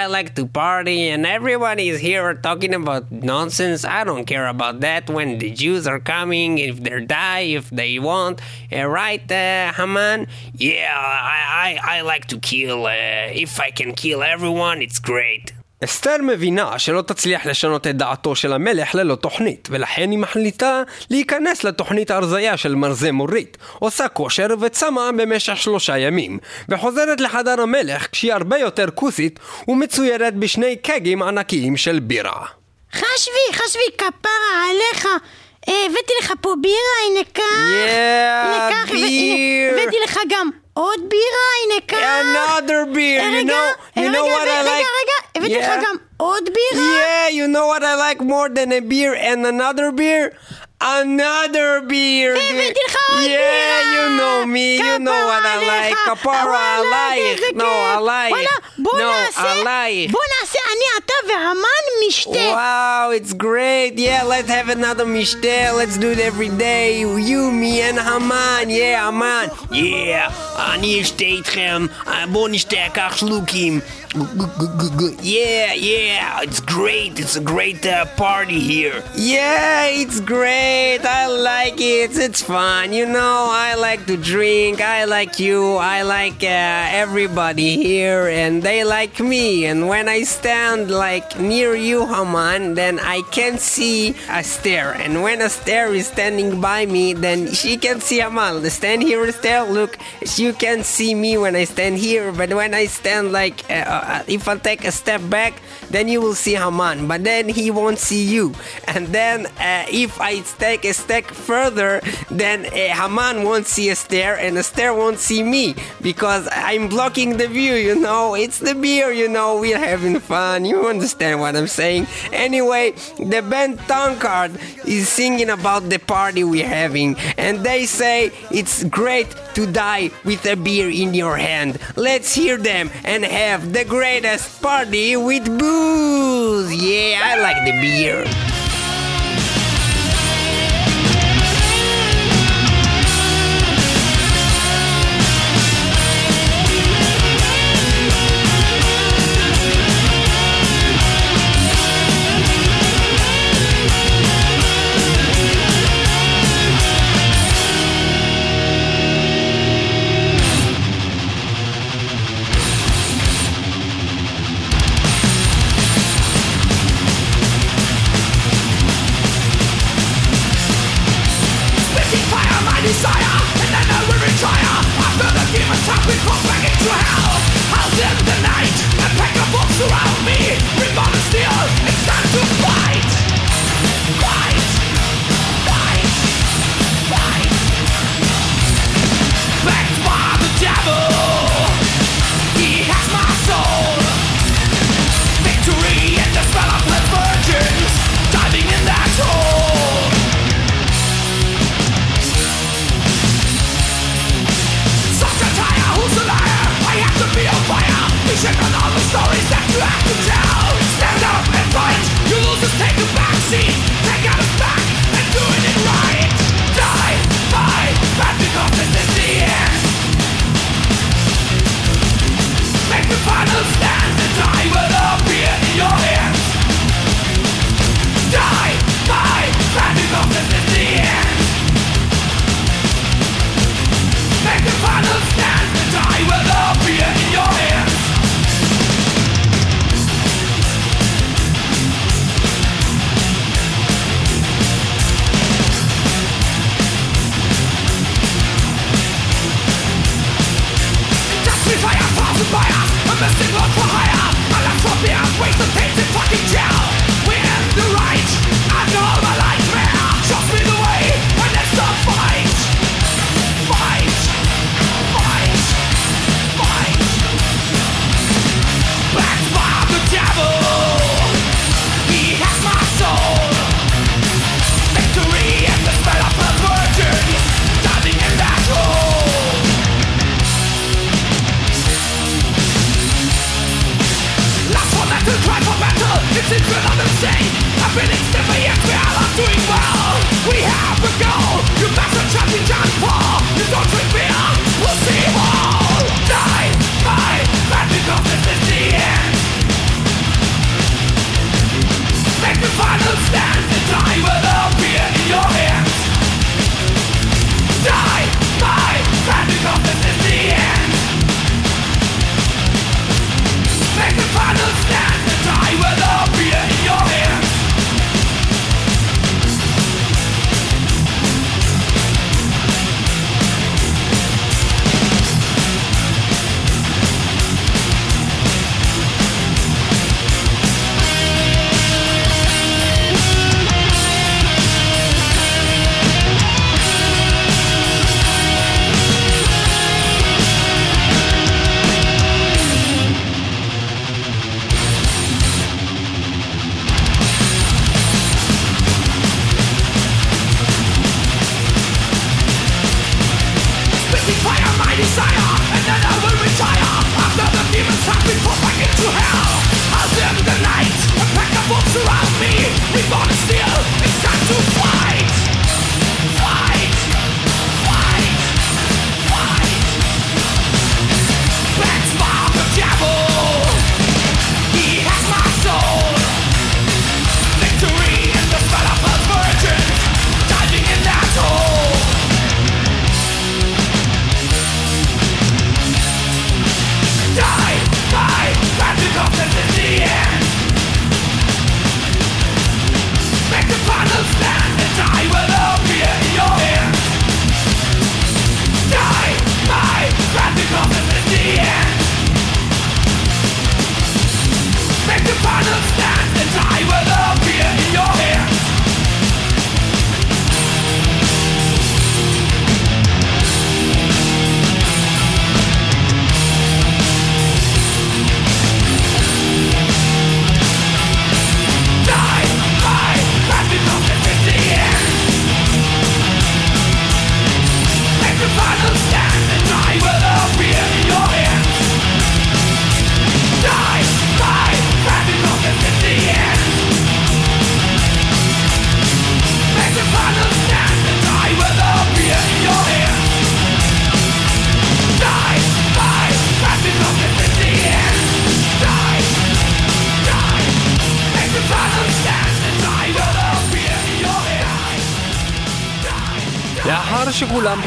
I like to party, and everybody is here talking about nonsense. I don't care about that when the Jews are coming, if they die, if they want, uh, right, uh, Haman? Yeah, I, I, I like to kill. Uh, if I can kill everyone, it's great. אסתר מבינה שלא תצליח לשנות את דעתו של המלך ללא תוכנית, ולכן היא מחליטה להיכנס לתוכנית ההרזייה של מרזה מורית, עושה כושר וצמה במשך שלושה ימים, וחוזרת לחדר המלך כשהיא הרבה יותר כוסית ומצוירת בשני קגים ענקיים של בירה. חשבי, חשבי, כפרה עליך! הבאתי לך פה בירה, הנה כך! Yeah, הנה כך. הבאתי לך גם עוד בירה, הנה כך! Another beer, אה, you רגע, know, you אה, know רגע, what I רגע, like? רגע, הבאתי לך Yeah. גם עוד בירה? Yeah, you know what I like more than a beer and another beer? Another beer. והבאתי לך עוד Yeah, בירה! you know me, you know what I כפרה like. עליך. כפרה וואלה, עלייך. איזה No, כיף. עלייך. וואלה, בוא No, נעשה, עלייך. בוא נעשה אני, אתה והמן משתה. Wow, it's great. Yeah, let's have another mishte. Let's do it every day. You, me, and Haman. Yeah, Haman. Yeah, אני אשתה איתכם, אה, בואו נשתה כך שלוקים. Yeah, yeah, it's great, it's a great uh, party here. Yeah, it's great. I like it. It's fun. You know, I like to drink. I like you. I like uh, everybody here, and they like me. And when I stand like near you, Haman, then I can see Aster. And when Aster is standing by me, then she can see Haman. Stand here, Aster. Look, you can see me when I stand here, but when I stand like, uh, uh, if I take a step back, then you will see Haman. But then he won't see you. And then uh, if I take a step further, then uh, Haman won't see Esther, and Esther won't see me because I'm blocking the view. You know, it's the beer. You know, we're having fun. You understand what I'm saying? Anyway, the band Tankard is singing about the party we're having, and they say it's great to die with a beer in your hand. Let's hear them and have the greatest party with booze. Yeah, I like the beer.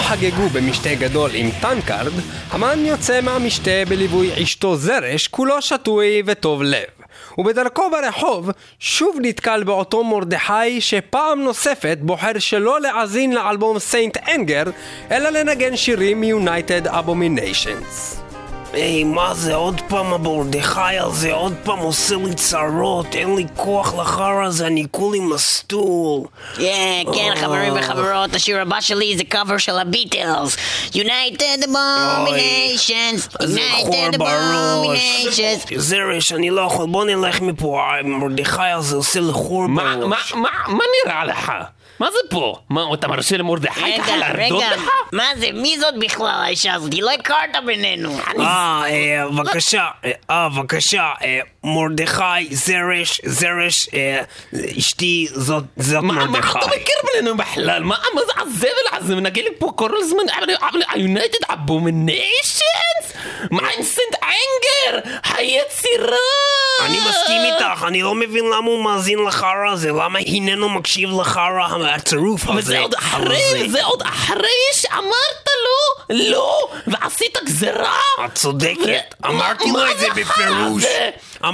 חגגו במשתה גדול עם Tankard, המן יוצא מהמשתה בליווי אשתו זרש, כולו שתוי וטוב לב. ובדרכו ברחוב, שוב נתקל באותו מרדכי שפעם נוספת בוחר שלא להאזין לאלבום St. Anger, אלא לנגן שירים מ United Abominations. היי, מה זה עוד פעם המרדכי הזה? עוד פעם עושה לי צרות, אין לי כוח לחרא הזה, אני כולי מסטול. כן, חברים וחברות, השיר הבא שלי זה קאבר של הביטלס. United Abominations, זה חור United בראש. Abominations. זרש, אני לא יכול, בוא נלך מפה, המרדכי הזה עושה לי חור בראש. מה, מה נראה לך? מה זה פה? מה, אתה מרשה למרדכי ככה להרדות רגע, לך? מה זה, מי זאת בכלל האישה הזאת? היא לא הכרת בינינו. אה, אה, בבקשה, אה, אה, בבקשה, אה, מרדכי, זרש, זרש, אה, אשתי, זאת זאת מה, מה מרדכי. אתה מכיר בינינו בכלל? מה, זה הזבל הזה? מנגן לי פה כל הזמן United Abominations? מה עם St. Anger? היצירה! אני מסכים איתך, אני לא מבין למה הוא מאזין לחרא הזה, למה איננו מקשיב לחרא הצירוף הזה. וזה עוד אבל אחרי, זה עוד אחרי שאמרת לו לא, ועשית גזירה. את צודקת, אמרתי לו את זה בפירוש.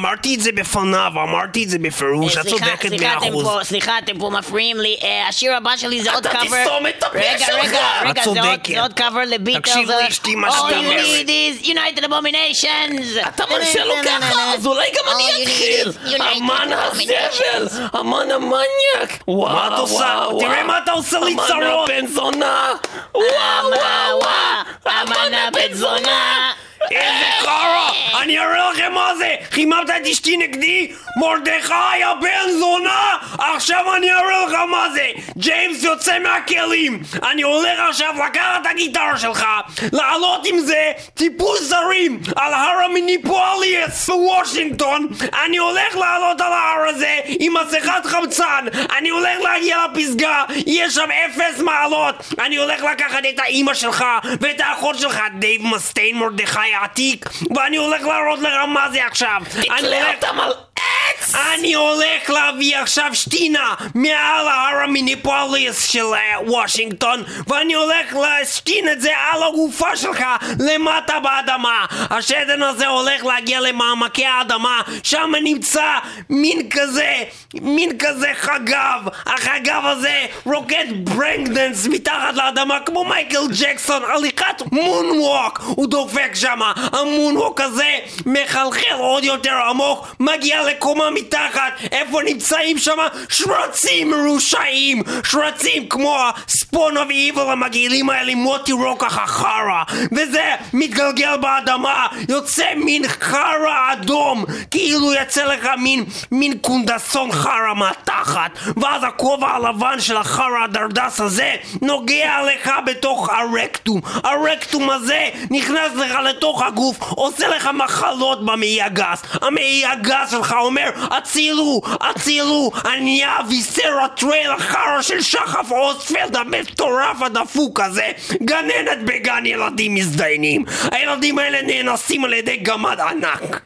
אמרתי את זה בפניו, אמרתי את זה בפירוש, את צודקת מאה אחוז. סליחה, אתם פה מפריעים לי. אה, השיר הבא שלי זה עוד אתה קאבר. תסתום את הפה רגע, שלך. רגע, את רגע, זה עוד- צודקת. זה עוד קאבר לביטלס. תקשיב לאשתי מה All שאתה you אומר. need is United Abominations. אתה מרשה לו ככה, אז אולי גם אני All you אתחיל. אמן. הזבל, אמן המניאק. וואו, מה אתה עושה? תראה. מה אתה עושה לי אמן צרות. הבן זונה. וואו, וואו, וואו. אמן הבן זונה. איזה חרא! אני אראה לכם מה זה! חיממת את אשתי נגדי? מרדכי הבן זונה! עכשיו אני אראה לך מה זה! ג'יימס יוצא מהכלים! אני הולך עכשיו לקחת את הגיטרה שלך, לעלות עם זה טיפוס זרים על הר המיניפוליאס בוושינגטון! אני הולך לעלות על ההר הזה עם מסכת חמצן! אני הולך להגיע לפסגה, יש שם אפס מעלות! אני הולך לקחת את האימא שלך ואת האחות שלך, דייב מסטיין מרדכי העתיק, ואני הולך להראות לך מה זה עכשיו! אני תתלה. אותם על עץ! אני הולך להביא עכשיו שטינה מעל ההר המיניפוליס של אה, וושינגטון ואני הולך להשתין את זה על הגופה שלך למטה באדמה השתן הזה הולך להגיע למעמקי האדמה שם נמצא מין כזה, מין כזה חגב החגב הזה רוקד ברייקדאנס מתחת לאדמה כמו מייקל ג'קסון הליכת moonwalk הוא דופק שם ה moonwalk הזה מחלחל עוד יותר עמוק מגיע לקומה מתחת, איפה נמצאים שם? שרצים מרושעים, שרצים כמו ה spawn of evil המגעילים האלה, מוטי רוקח החרא, וזה מתגלגל באדמה, יוצא מין חרא אדום, כאילו יצא לך מין, מין קונדסון חרא מהתחת, ואז הכובע הלבן של החרא הדרדס הזה נוגע לך בתוך הרקטום, הרקטום הזה נכנס לך לתוך הגוף, עושה לך מחלות במעי הגס, המעי הגס שלך אומר הצילו, הצילו, אני אביסר הטרייל החרא של שחף אוספלד המטורף הדפוק הזה, גננת בגן ילדים מזדיינים, הילדים האלה נאנסים על ידי גמד ענק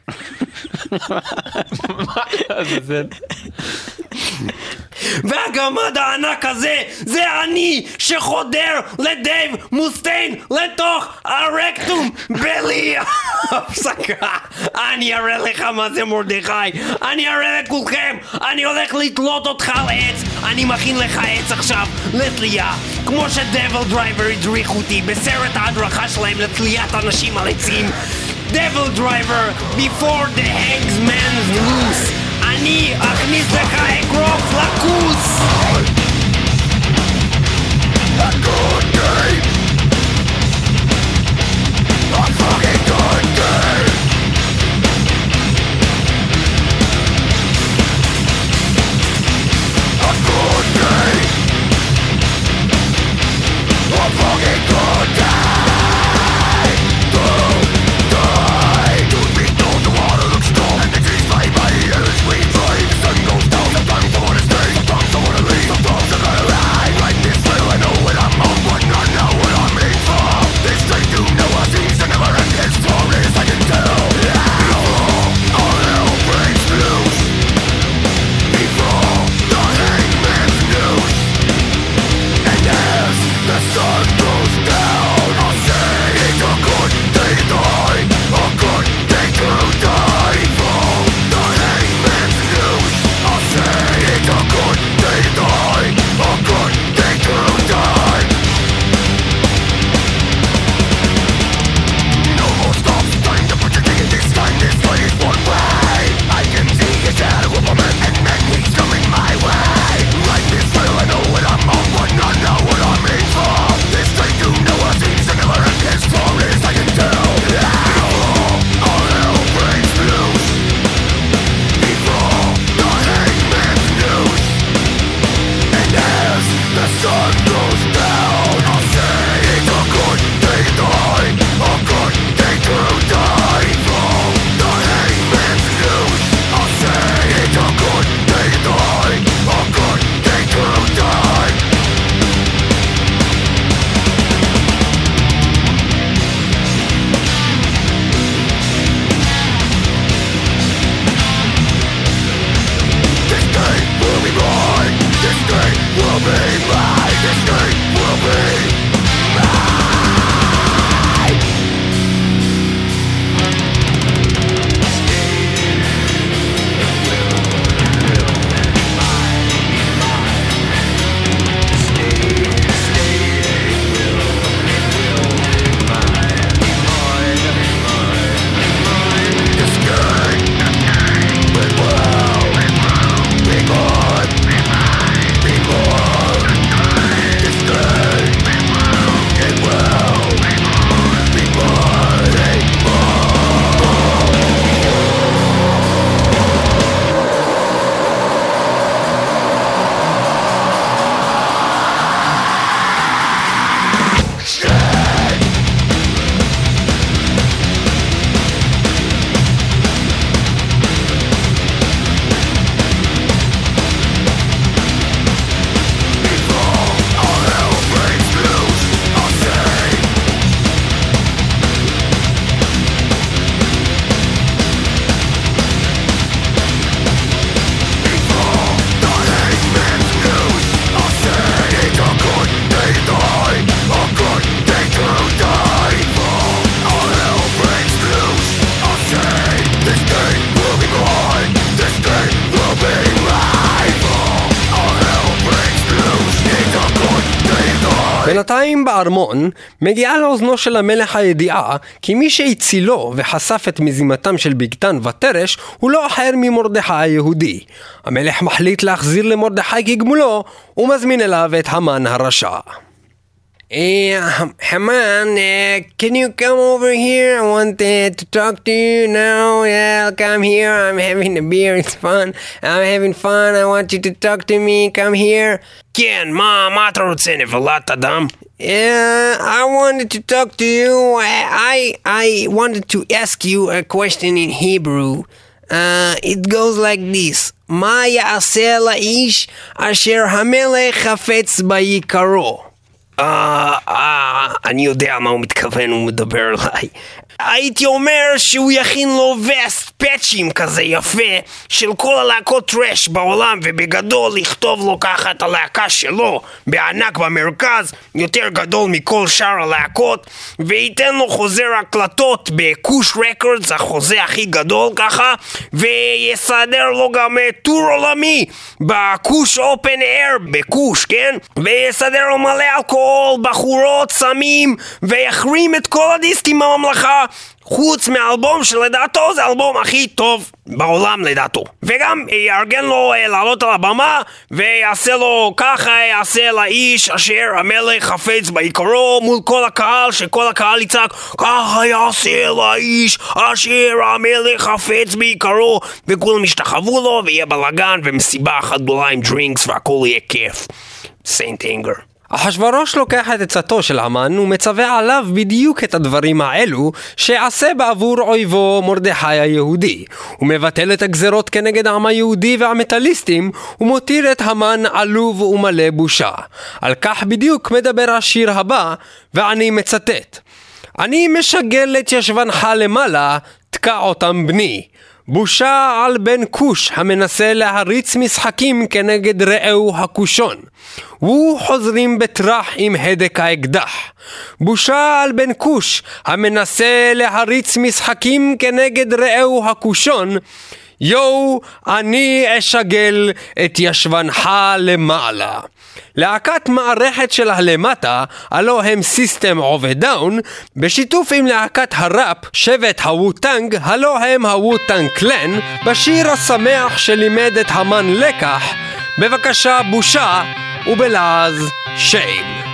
והגמד הענק הזה זה אני שחודר לדייב מוסטיין לתוך הרקטום בלי הפסקה. אני אראה לך מה זה מרדכי. אני אראה לכולכם אני הולך לתלות אותך על עץ אני מכין לך עץ עכשיו לתלייה. כמו שדבל דרייבר הדריך אותי בסרט ההדרכה שלהם לתליית אנשים על עצים. דבל דרייבר before the hangs man's loose me, ах, мистер Хайгров Лакус! A good day! בארמון מגיעה לאוזנו של המלך הידיעה כי מי שהצילו וחשף את מזימתם של בגתן ותרש הוא לא אחר ממרדכי היהודי. המלך מחליט להחזיר למרדכי כגמולו ומזמין אליו את המן הרשע. Hey, um, uh, Haman, uh, can you come over here? I want uh, to talk to you now. Yeah, come here. I'm having a beer. It's fun. I'm having fun. I want you to talk to me. Come here. Ken, ma, matruceni velata dam. Yeah, I wanted to talk to you. I, I, I wanted to ask you a question in Hebrew. Uh, it goes like this: Maya asela ish asher hamelech hafetz bayikaro. אה, אה, אני יודע מה הוא מתכוון, הוא מדבר אליי. הייתי אומר שהוא יכין לו וסט פאצ'ים כזה יפה של כל הלהקות טראש בעולם ובגדול לכתוב לו ככה את הלהקה שלו בענק במרכז יותר גדול מכל שאר הלהקות וייתן לו חוזר הקלטות בכוש רקורדס החוזה הכי גדול ככה ויסדר לו גם אה, טור עולמי בכוש אופן אייר בכוש כן ויסדר לו מלא אלכוהול בחורות סמים ויחרים את כל הדיסקים בממלכה חוץ מהאלבום שלדעתו זה האלבום הכי טוב בעולם לדעתו. וגם יארגן לו אה, לעלות על הבמה ויעשה לו ככה יעשה לאיש אשר המלך חפץ בעיקרו מול כל הקהל שכל הקהל יצעק ככה יעשה לאיש אשר המלך חפץ בעיקרו וכולם ישתחוו לו ויהיה בלאגן ומסיבה אחת גדולה עם דרינקס והכל יהיה כיף. סיינט אנגר אחשורוש לוקח את עצתו של המן ומצווה עליו בדיוק את הדברים האלו שיעשה בעבור אויבו מרדכי היהודי. הוא מבטל את הגזרות כנגד העם היהודי והמטאליסטים ומותיר את המן עלוב ומלא בושה. על כך בדיוק מדבר השיר הבא ואני מצטט אני משגל את ישבנך למעלה, תקע אותם בני. בושה על בן כוש המנסה להריץ משחקים כנגד רעהו הכושון. חוזרים בטראח עם הדק האקדח. בושה על בן כוש המנסה להריץ משחקים כנגד רעהו הכושון. יואו, אני אשגל את ישבנך למעלה. להקת מערכת של הלמטה, הלו הם System of a Down, בשיתוף עם להקת הראפ, שבט ה Wu-Tang, הלו הם ה Wu-Tang Clan, בשיר השמח שלימד את המן לקח, בבקשה בושה, ובלעז Shame.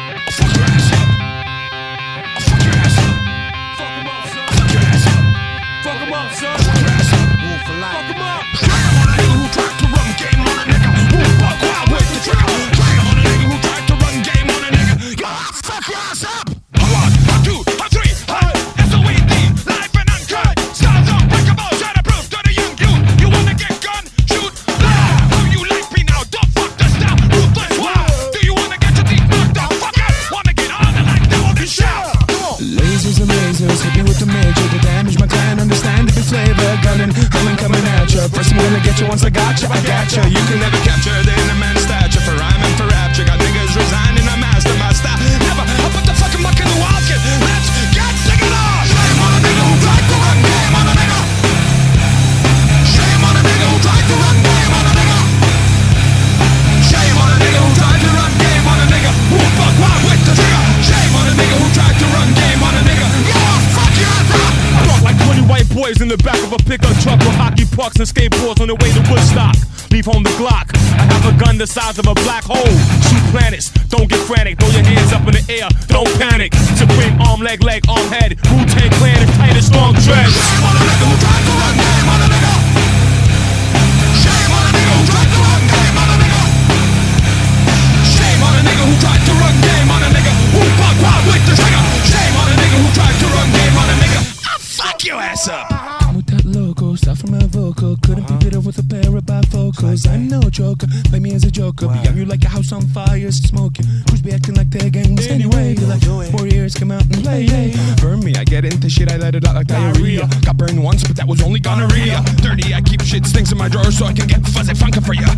And skateboards on the way to Woodstock. Leave home the Glock. I have a gun the size of a black hole. Shoot planets. Don't get frantic. Throw your hands up in the air. Don't panic. Supreme arm, leg, leg, arm, head. Wu Tang Clan as strong dreads. Fire, smoking Who's be acting like they're gangs anyway. Be like, warriors eh. come out and play Burn me, I get into shit, I let it out like diarrhea. Got burned once, but that was only gonorrhea. Dirty, I keep shit stinks in my drawer So I can get fuzzy funkin' for ya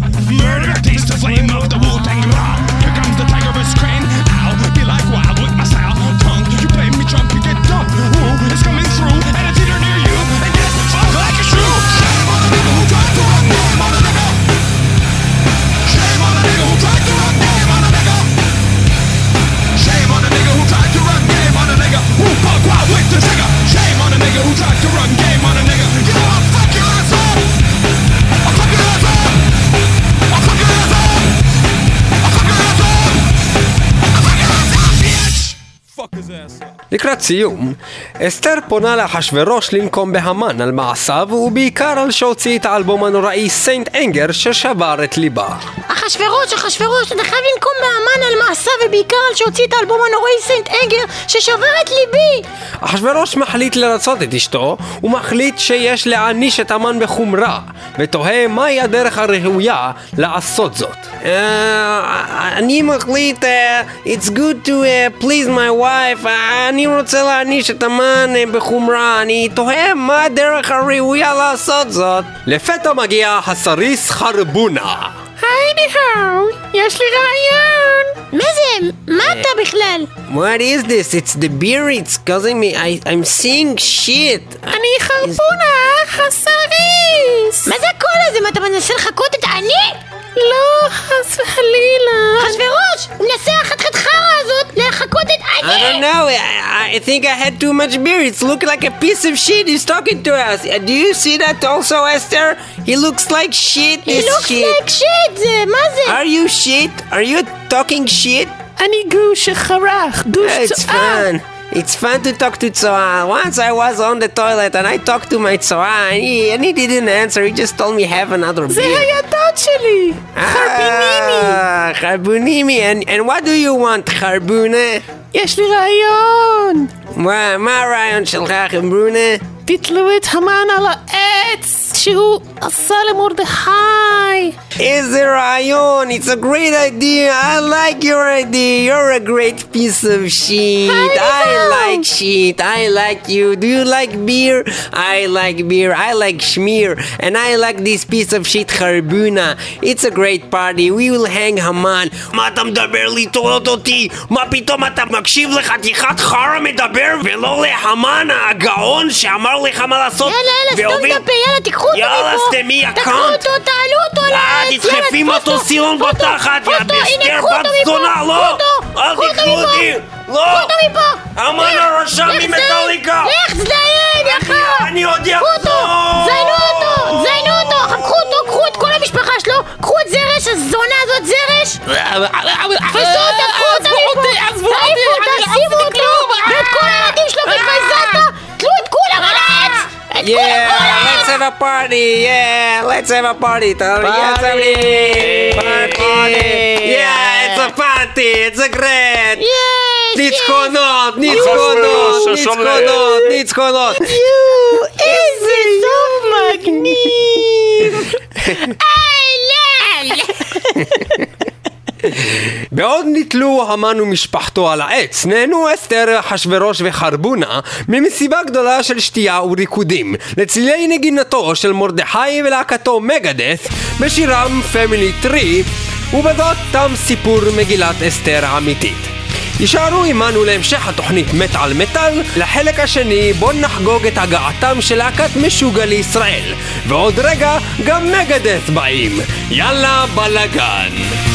סיום, אסתר פונה לאחשוורוש לנקום בהמן על מעשיו ובעיקר על שהוציא את האלבום הנוראי סיינט אנגר ששבר את ליבה. אחשוורוש, אחשוורוש, אתה חייב לנקום באמן על מעשיו ובעיקר על שהוציא את האלבום הנוראי סנט אנגר ששבר את ליבי! אחשוורוש מחליט לרצות את אשתו, ומחליט שיש להעניש את המן בחומרה, ותוהה מהי הדרך הראויה לעשות זאת. אה, אני מחליט, אה, it's good to אה, please my wife, אני רוצה להעניש את המן בחומרה, אני תוהה מה הדרך הראויה לעשות זאת. לפתע מגיע הסריס חרבונה. היי ניהאו, יש לי רעיון! מה זה? מה אתה בכלל? What is this? It's the beer, it's causing me, I, I'm seeing shit. אני חרבונה, הסריס! מה זה הקול הזה? מה אתה מנסה לחקות את אני? לא, חס וחלילה. אחשוורוש, הוא מנסה החתיכת חרא הזאת לחקות את I don't know, I, I think I had too much beer, it's looking like a piece of shit, he's talking to us. Uh, Do you see that also, Esther? He looks like shit, He this looks shit. like shit, זה, מה זה? Are you shit? Are you talking shit? אני גוש שחרך, גוש It's fun. It's fun to talk to Tsoa. Once I was on the toilet and I talked to my Tsoa and he, and he didn't answer. He just told me have another זה beer. היה דוד שלי! חרביניני! Ah, Charbunimi. And, and what do you want, Charbuna? יש לי רעיון! מה מה הרעיון שלך, חרבונה? תתלו את המן על העץ שהוא עשה למרדכי! איזה רעיון! It's a great idea! I like your idea! You're a great piece of shit! I like shit! I like you! Do you like beer? I like beer! I like schmear! And I like this piece of shit Harbuna! It's a great party! We will hang Haman! מה אתה מדבר לטעות אותי? מה פתאום אתה מקשיב לחתיכת חרא מדבר ולא להמן הגאון שאמר לך מה לעשות יאללה, יאללה, סתום את הפה, יאללה, תיקחו אותו מפה! יאללה, סתמי, יא תקחו. אותו, תעלו אותו לעץ! תדחפי יאללה, מטוס תפוס סילון בתחת, יא בסטר בת זונה, לא! אל תקחו. אותי! לא! קחו אותו מפה! המן הרשע ממטאליקה! לך, זדיין, יא חרא! אני עוד! יחזור! זיינו אותו! זיינו אותו! קחו אותו, קחו את כל המשפחה שלו! קחו את זרש, הזונה הזאת זרש! תפסו אותה, קחו אותה מפה! עזבו אותי! Yeah! על Let's העץ! have a party! Yeah! Let's have a party! Party! Party! Yeah! It's a party! It's a great! יש! ניצחונות! ניצחונות! ניצחונות! ניצחונות! יואו, איזה סוף מגניב! אהלן! בעוד נתלו המן ומשפחתו על העץ, נהנו אסתר, אחשוורוש וחרבונה ממסיבה גדולה של שתייה וריקודים, לצלילי נגינתו של מרדכי ולהקתו מגדס בשירם פמילי טרי, ובזאת תם סיפור מגילת אסתר האמיתית. יישארו עמנו להמשך התוכנית מת על מטאל, לחלק השני בו נחגוג את הגעתם של להקת משוגע לישראל. ועוד רגע גם מגדס באים. יאללה בלאגן.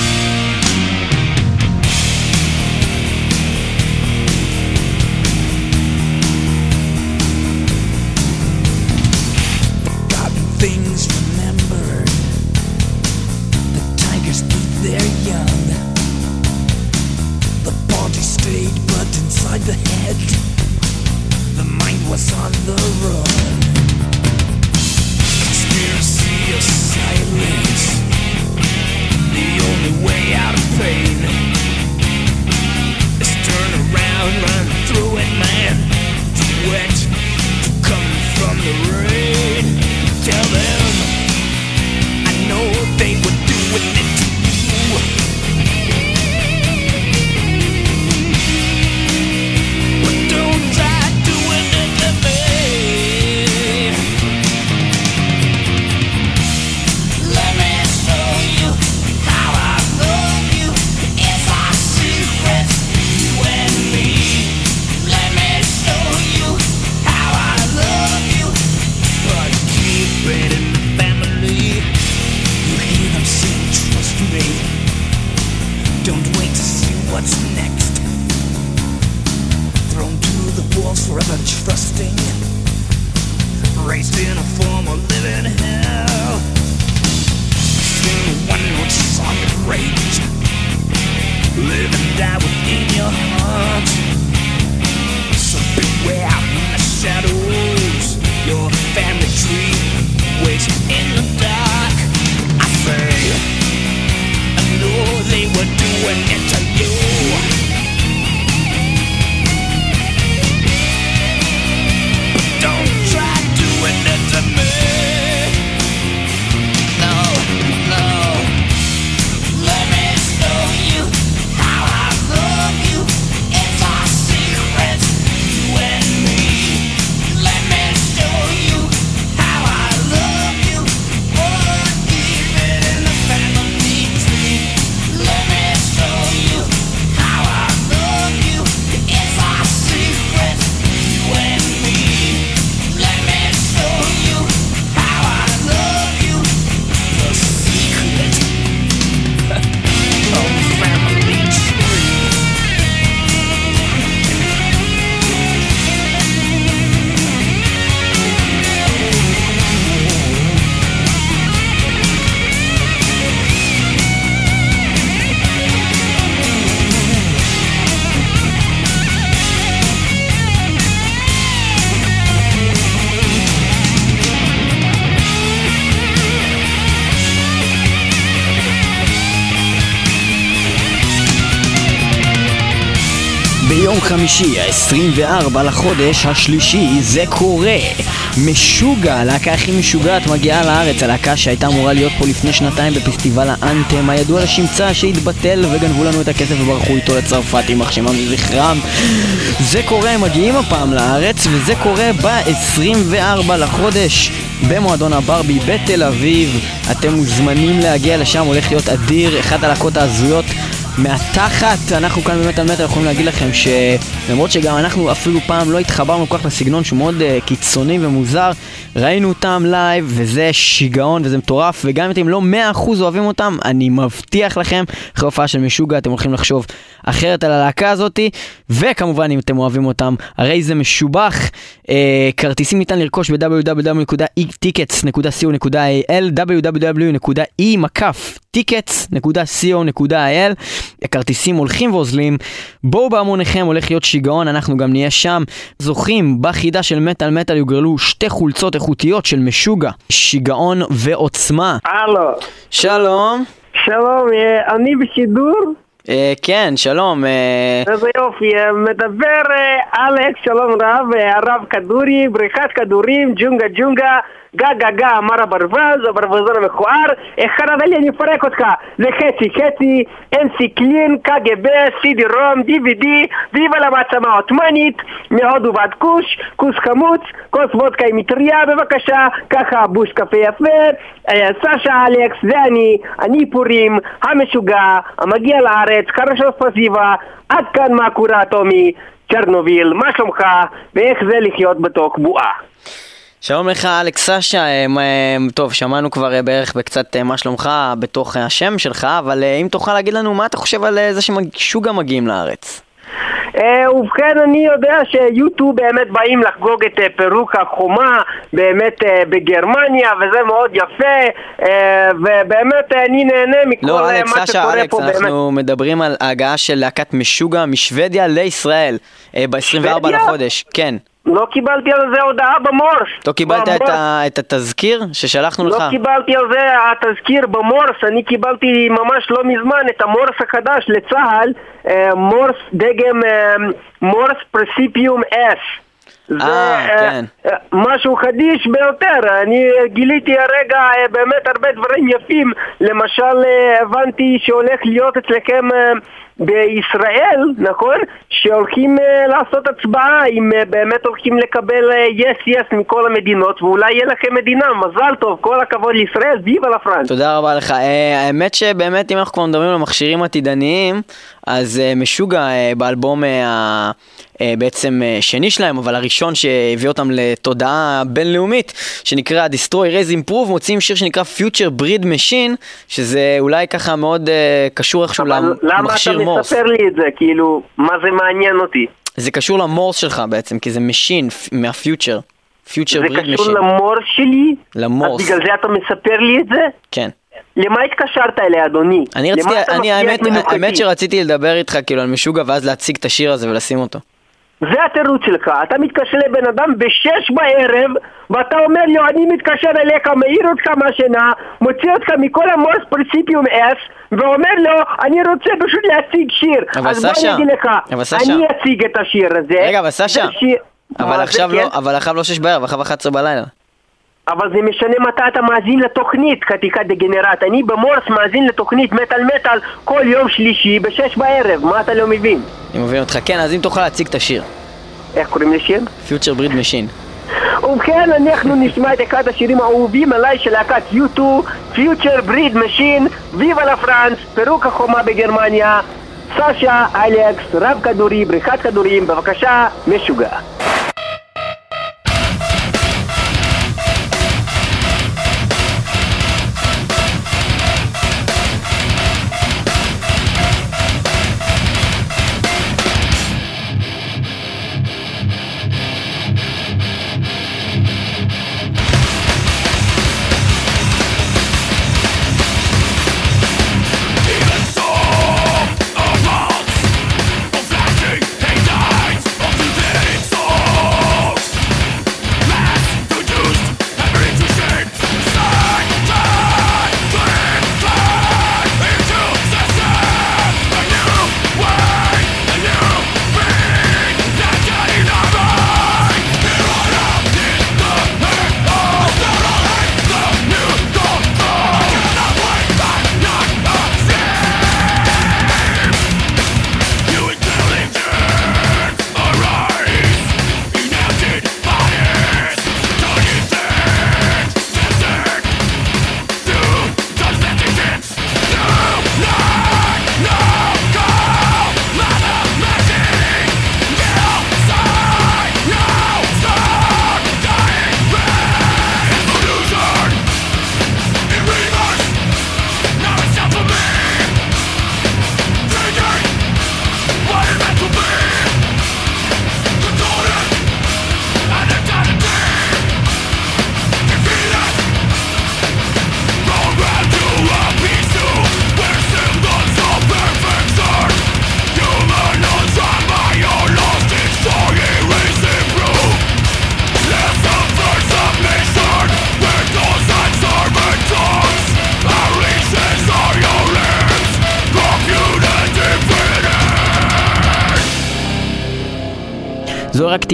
חמישי, ה-24 לחודש השלישי, זה קורה. משוגע, הלהקה הכי משוגעת מגיעה לארץ, הלהקה שהייתה אמורה להיות פה לפני שנתיים בפסטיבל האנתם, הידוע לשמצה שהתבטל וגנבו לנו את הכסף וברחו איתו לצרפת, יימח שמם לזכרם. זה קורה, הם מגיעים הפעם לארץ, וזה קורה ב-24 לחודש. במועדון הברבי בתל אביב, אתם מוזמנים להגיע לשם, הולך להיות אדיר, אחת הלהקות ההזויות מהתחת, אנחנו כאן באמת על מטר יכולים להגיד לכם שלמרות שגם אנחנו אפילו פעם לא התחברנו כל כך לסגנון שהוא מאוד אה, קיצוני ומוזר, ראינו אותם לייב וזה שיגעון וזה מטורף וגם אם אתם לא 100% אוהבים אותם, אני מבטיח לכם, אחרי הופעה של משוגע אתם הולכים לחשוב אחרת על הלהקה הזאתי וכמובן אם אתם אוהבים אותם, הרי זה משובח, אה, כרטיסים ניתן לרכוש ב-www.etickets.co.il www.e-tickets.co.il הכרטיסים הולכים ואוזלים, בואו בהמוניכם, הולך להיות שיגעון, אנחנו גם נהיה שם. זוכים בחידה של מטאל מטאל יוגרלו שתי חולצות איכותיות של משוגע, שיגעון ועוצמה. הלו, שלום. שלום, אה, אני בשידור? אה, כן, שלום. אה, איזה יופי, מדבר אלכס, שלום רב, הרב כדורי, בריכת כדורים, ג'ונגה ג'ונגה, גה גה גה, אמר הברווז, הברווזון המכוער, אחד לי אני אפרק אותך לחצי חצי, NC קלין, קג"ב, CD רום, DVD, ויבה למעצמה העות'מאנית, מהודו ועד כוש, כוס חמוץ, כוס וודקה עם מטריה, בבקשה, ככה בוש קפה יפה, אה, סשה אלכס, זה אני, אני פורים, המשוגע, המגיע לארץ, חרשו ספסיבה, עד כאן מה קורה טומי, צ'רנוביל, מה שלומך, ואיך זה לחיות בתוך בועה. שלום לך אלכס סשה, אה, אה, טוב שמענו כבר אה, בערך בקצת מה שלומך בתוך השם שלך, אבל אם תוכל להגיד לנו מה אתה חושב על זה שמשוגע מגיעים לארץ. ובכן, אני יודע שיוטיוב באמת באים לחגוג את פירוק החומה באמת בגרמניה, וזה מאוד יפה, ובאמת אני נהנה מכל לא, אלכס, מה סשה, שקורה אלכס, פה באמת. אנחנו מדברים על ההגעה של להקת משוגע משוודיה לישראל אה, ב-24 שוודיה? לחודש, כן. לא קיבלתי על זה הודעה במורס. לא קיבלת את במורס. ה- את התזכיר ששלחנו לך? לא קיבלתי על זה התזכיר במורס, אני קיבלתי ממש לא מזמן את המורס החדש לצה"ל, אה, מורס דגם אה, מורס פרסיפיום אס. זה אה, כן. אה, משהו חדיש ביותר, אני גיליתי הרגע אה, באמת הרבה דברים יפים, למשל אה, הבנתי שהולך להיות אצלכם אה, בישראל, נכון? שהולכים אה, לעשות הצבעה אם אה, באמת הולכים לקבל אה, yes yes מכל המדינות ואולי יהיה לכם מדינה, מזל טוב, כל הכבוד לישראל, ויבה לה פרנס. תודה רבה לך. אה, האמת שבאמת אם אנחנו כבר מדברים על מכשירים עתידניים, אז אה, משוגע אה, באלבום אה, ה- אה, בעצם אה, שני שלהם, אבל הראשון שהביא אותם לתודעה בינלאומית, שנקרא Destroy Raise Improve, מוציאים שיר שנקרא Future Breed Machine, שזה אולי ככה מאוד אה, קשור איכשהו אבל למה למכשיר אתה מורס. מספר לי את זה? כאילו, מה זה מעניין אותי? זה קשור למורס שלך בעצם, כי זה משין מהפיוטר. Future זה Breed קשור Machine. למורס שלי? למורס. אז בגלל זה אתה מספר לי את זה? כן. למה התקשרת אליה, אדוני? אני רציתי, למה אני האמת? האמת שרציתי לדבר איתך כאילו על משוגע ואז להציג את השיר הזה ולשים אותו. זה התירוץ שלך, אתה מתקשר לבן אדם בשש בערב ואתה אומר לו אני מתקשר אליך, מעיר אותך מהשינה, מוציא אותך מכל המורס פרסיפיום אס ואומר לו אני רוצה פשוט להציג שיר אבל אז בוא סשה, אני אגיד לך. אני אציג את השיר הזה רגע, אבל סשה, עכשיו כן? לא, אבל עכשיו לא שש בערב, עכשיו 11 בלילה. אבל זה משנה מתי אתה מאזין לתוכנית, חתיכת דגנרט. אני במורס מאזין לתוכנית מטאל מטאל כל יום שלישי בשש בערב, מה אתה לא מבין? אני מבין אותך. כן, אז אם תוכל להציג את השיר. איך קוראים לשיר? Future Breed Machine. ובכן, אנחנו נשמע את אחד השירים האהובים עליי של להקת U2, Future Breed Machine, ויבה לה פרנס, פירוק החומה בגרמניה, סשה, אלכס, רב כדורי, בריכת כדורים, בבקשה, משוגע.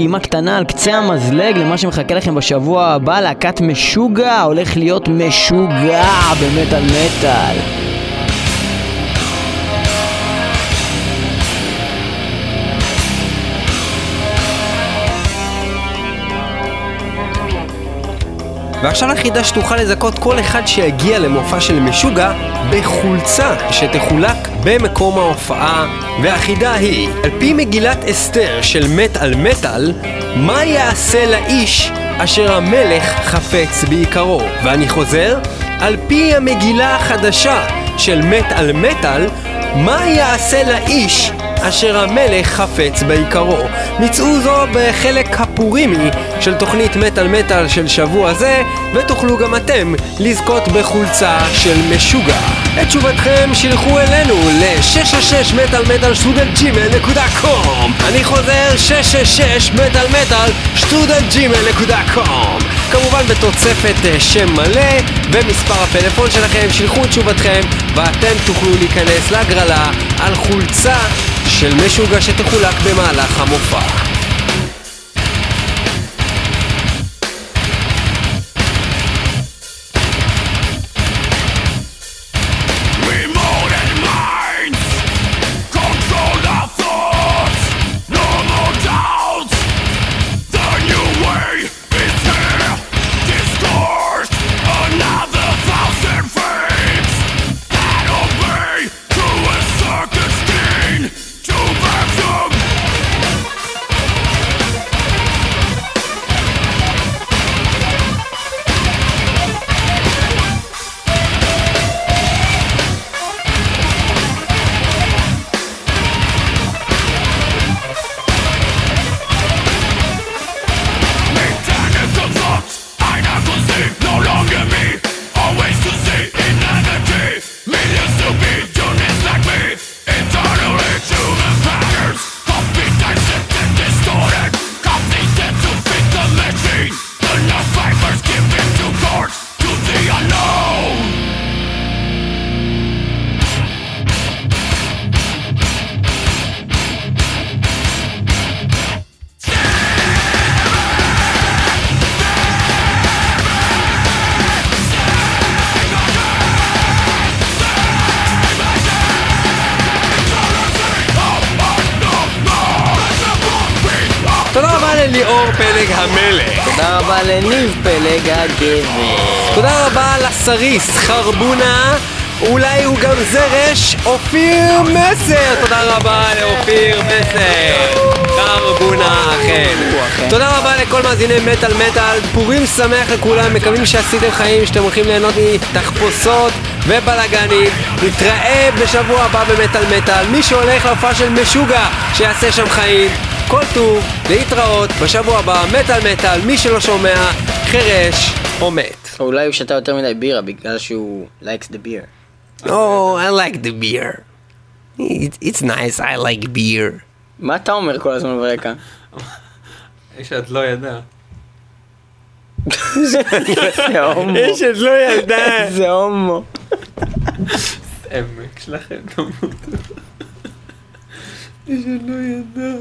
טעימה קטנה על קצה המזלג למה שמחכה לכם בשבוע הבא, להקת משוגע הולך להיות משוגע במטאל מטאל. ועכשיו החידה שתוכל לזכות כל אחד שיגיע למופע של משוגע בחולצה שתחולק במקום ההופעה. והחידה היא על פי מגילת אסתר של מת על מטאל מה יעשה לאיש אשר המלך חפץ בעיקרו? ואני חוזר על פי המגילה החדשה של מת על מטאל מה יעשה לאיש אשר המלך חפץ בעיקרו. מצאו זו בחלק הפורימי של תוכנית מטאל מטאל של שבוע זה, ותוכלו גם אתם לזכות בחולצה של משוגע. את תשובתכם שילחו אלינו ל-666 מטאל מטאל שטודל ג'ימל נקודה קום אני חוזר 666 מטאל מטאל שטודל ג'ימל נקודה קום כמובן בתוצפת אה, שם מלא ומספר הפלאפון שלכם, שילחו את תשובתכם ואתם תוכלו להיכנס להגרלה על חולצה של משוגע שתחולק במהלך המופע. רבה לסריס חרבונה. אולי הוא גם זרש, אופיר מסר! תודה רבה לאופיר מסר! חרבונה אכן. תודה רבה לכל מאזיני מטאל מטאל, פורים שמח לכולם, מקווים שעשיתם חיים, שאתם הולכים ליהנות מתחפושות ובלאגנים. נתראה בשבוע הבא במטאל מטאל, מי שהולך להופעה של משוגע, שיעשה שם חיים. כל טוב, להתראות, בשבוע הבא, מטאל מטאל, מי שלא שומע, חירש או מת. או אולי הוא שתה יותר מדי בירה בגלל שהוא likes the beer. Oh, I like the beer. It, it's nice, I like beer. מה אתה אומר כל הזמן ברקע? שאת לא ידע. זה הומו. יש את לא ילדה. זה הומו. עמק שלכם, תמותו. שאת לא ידע.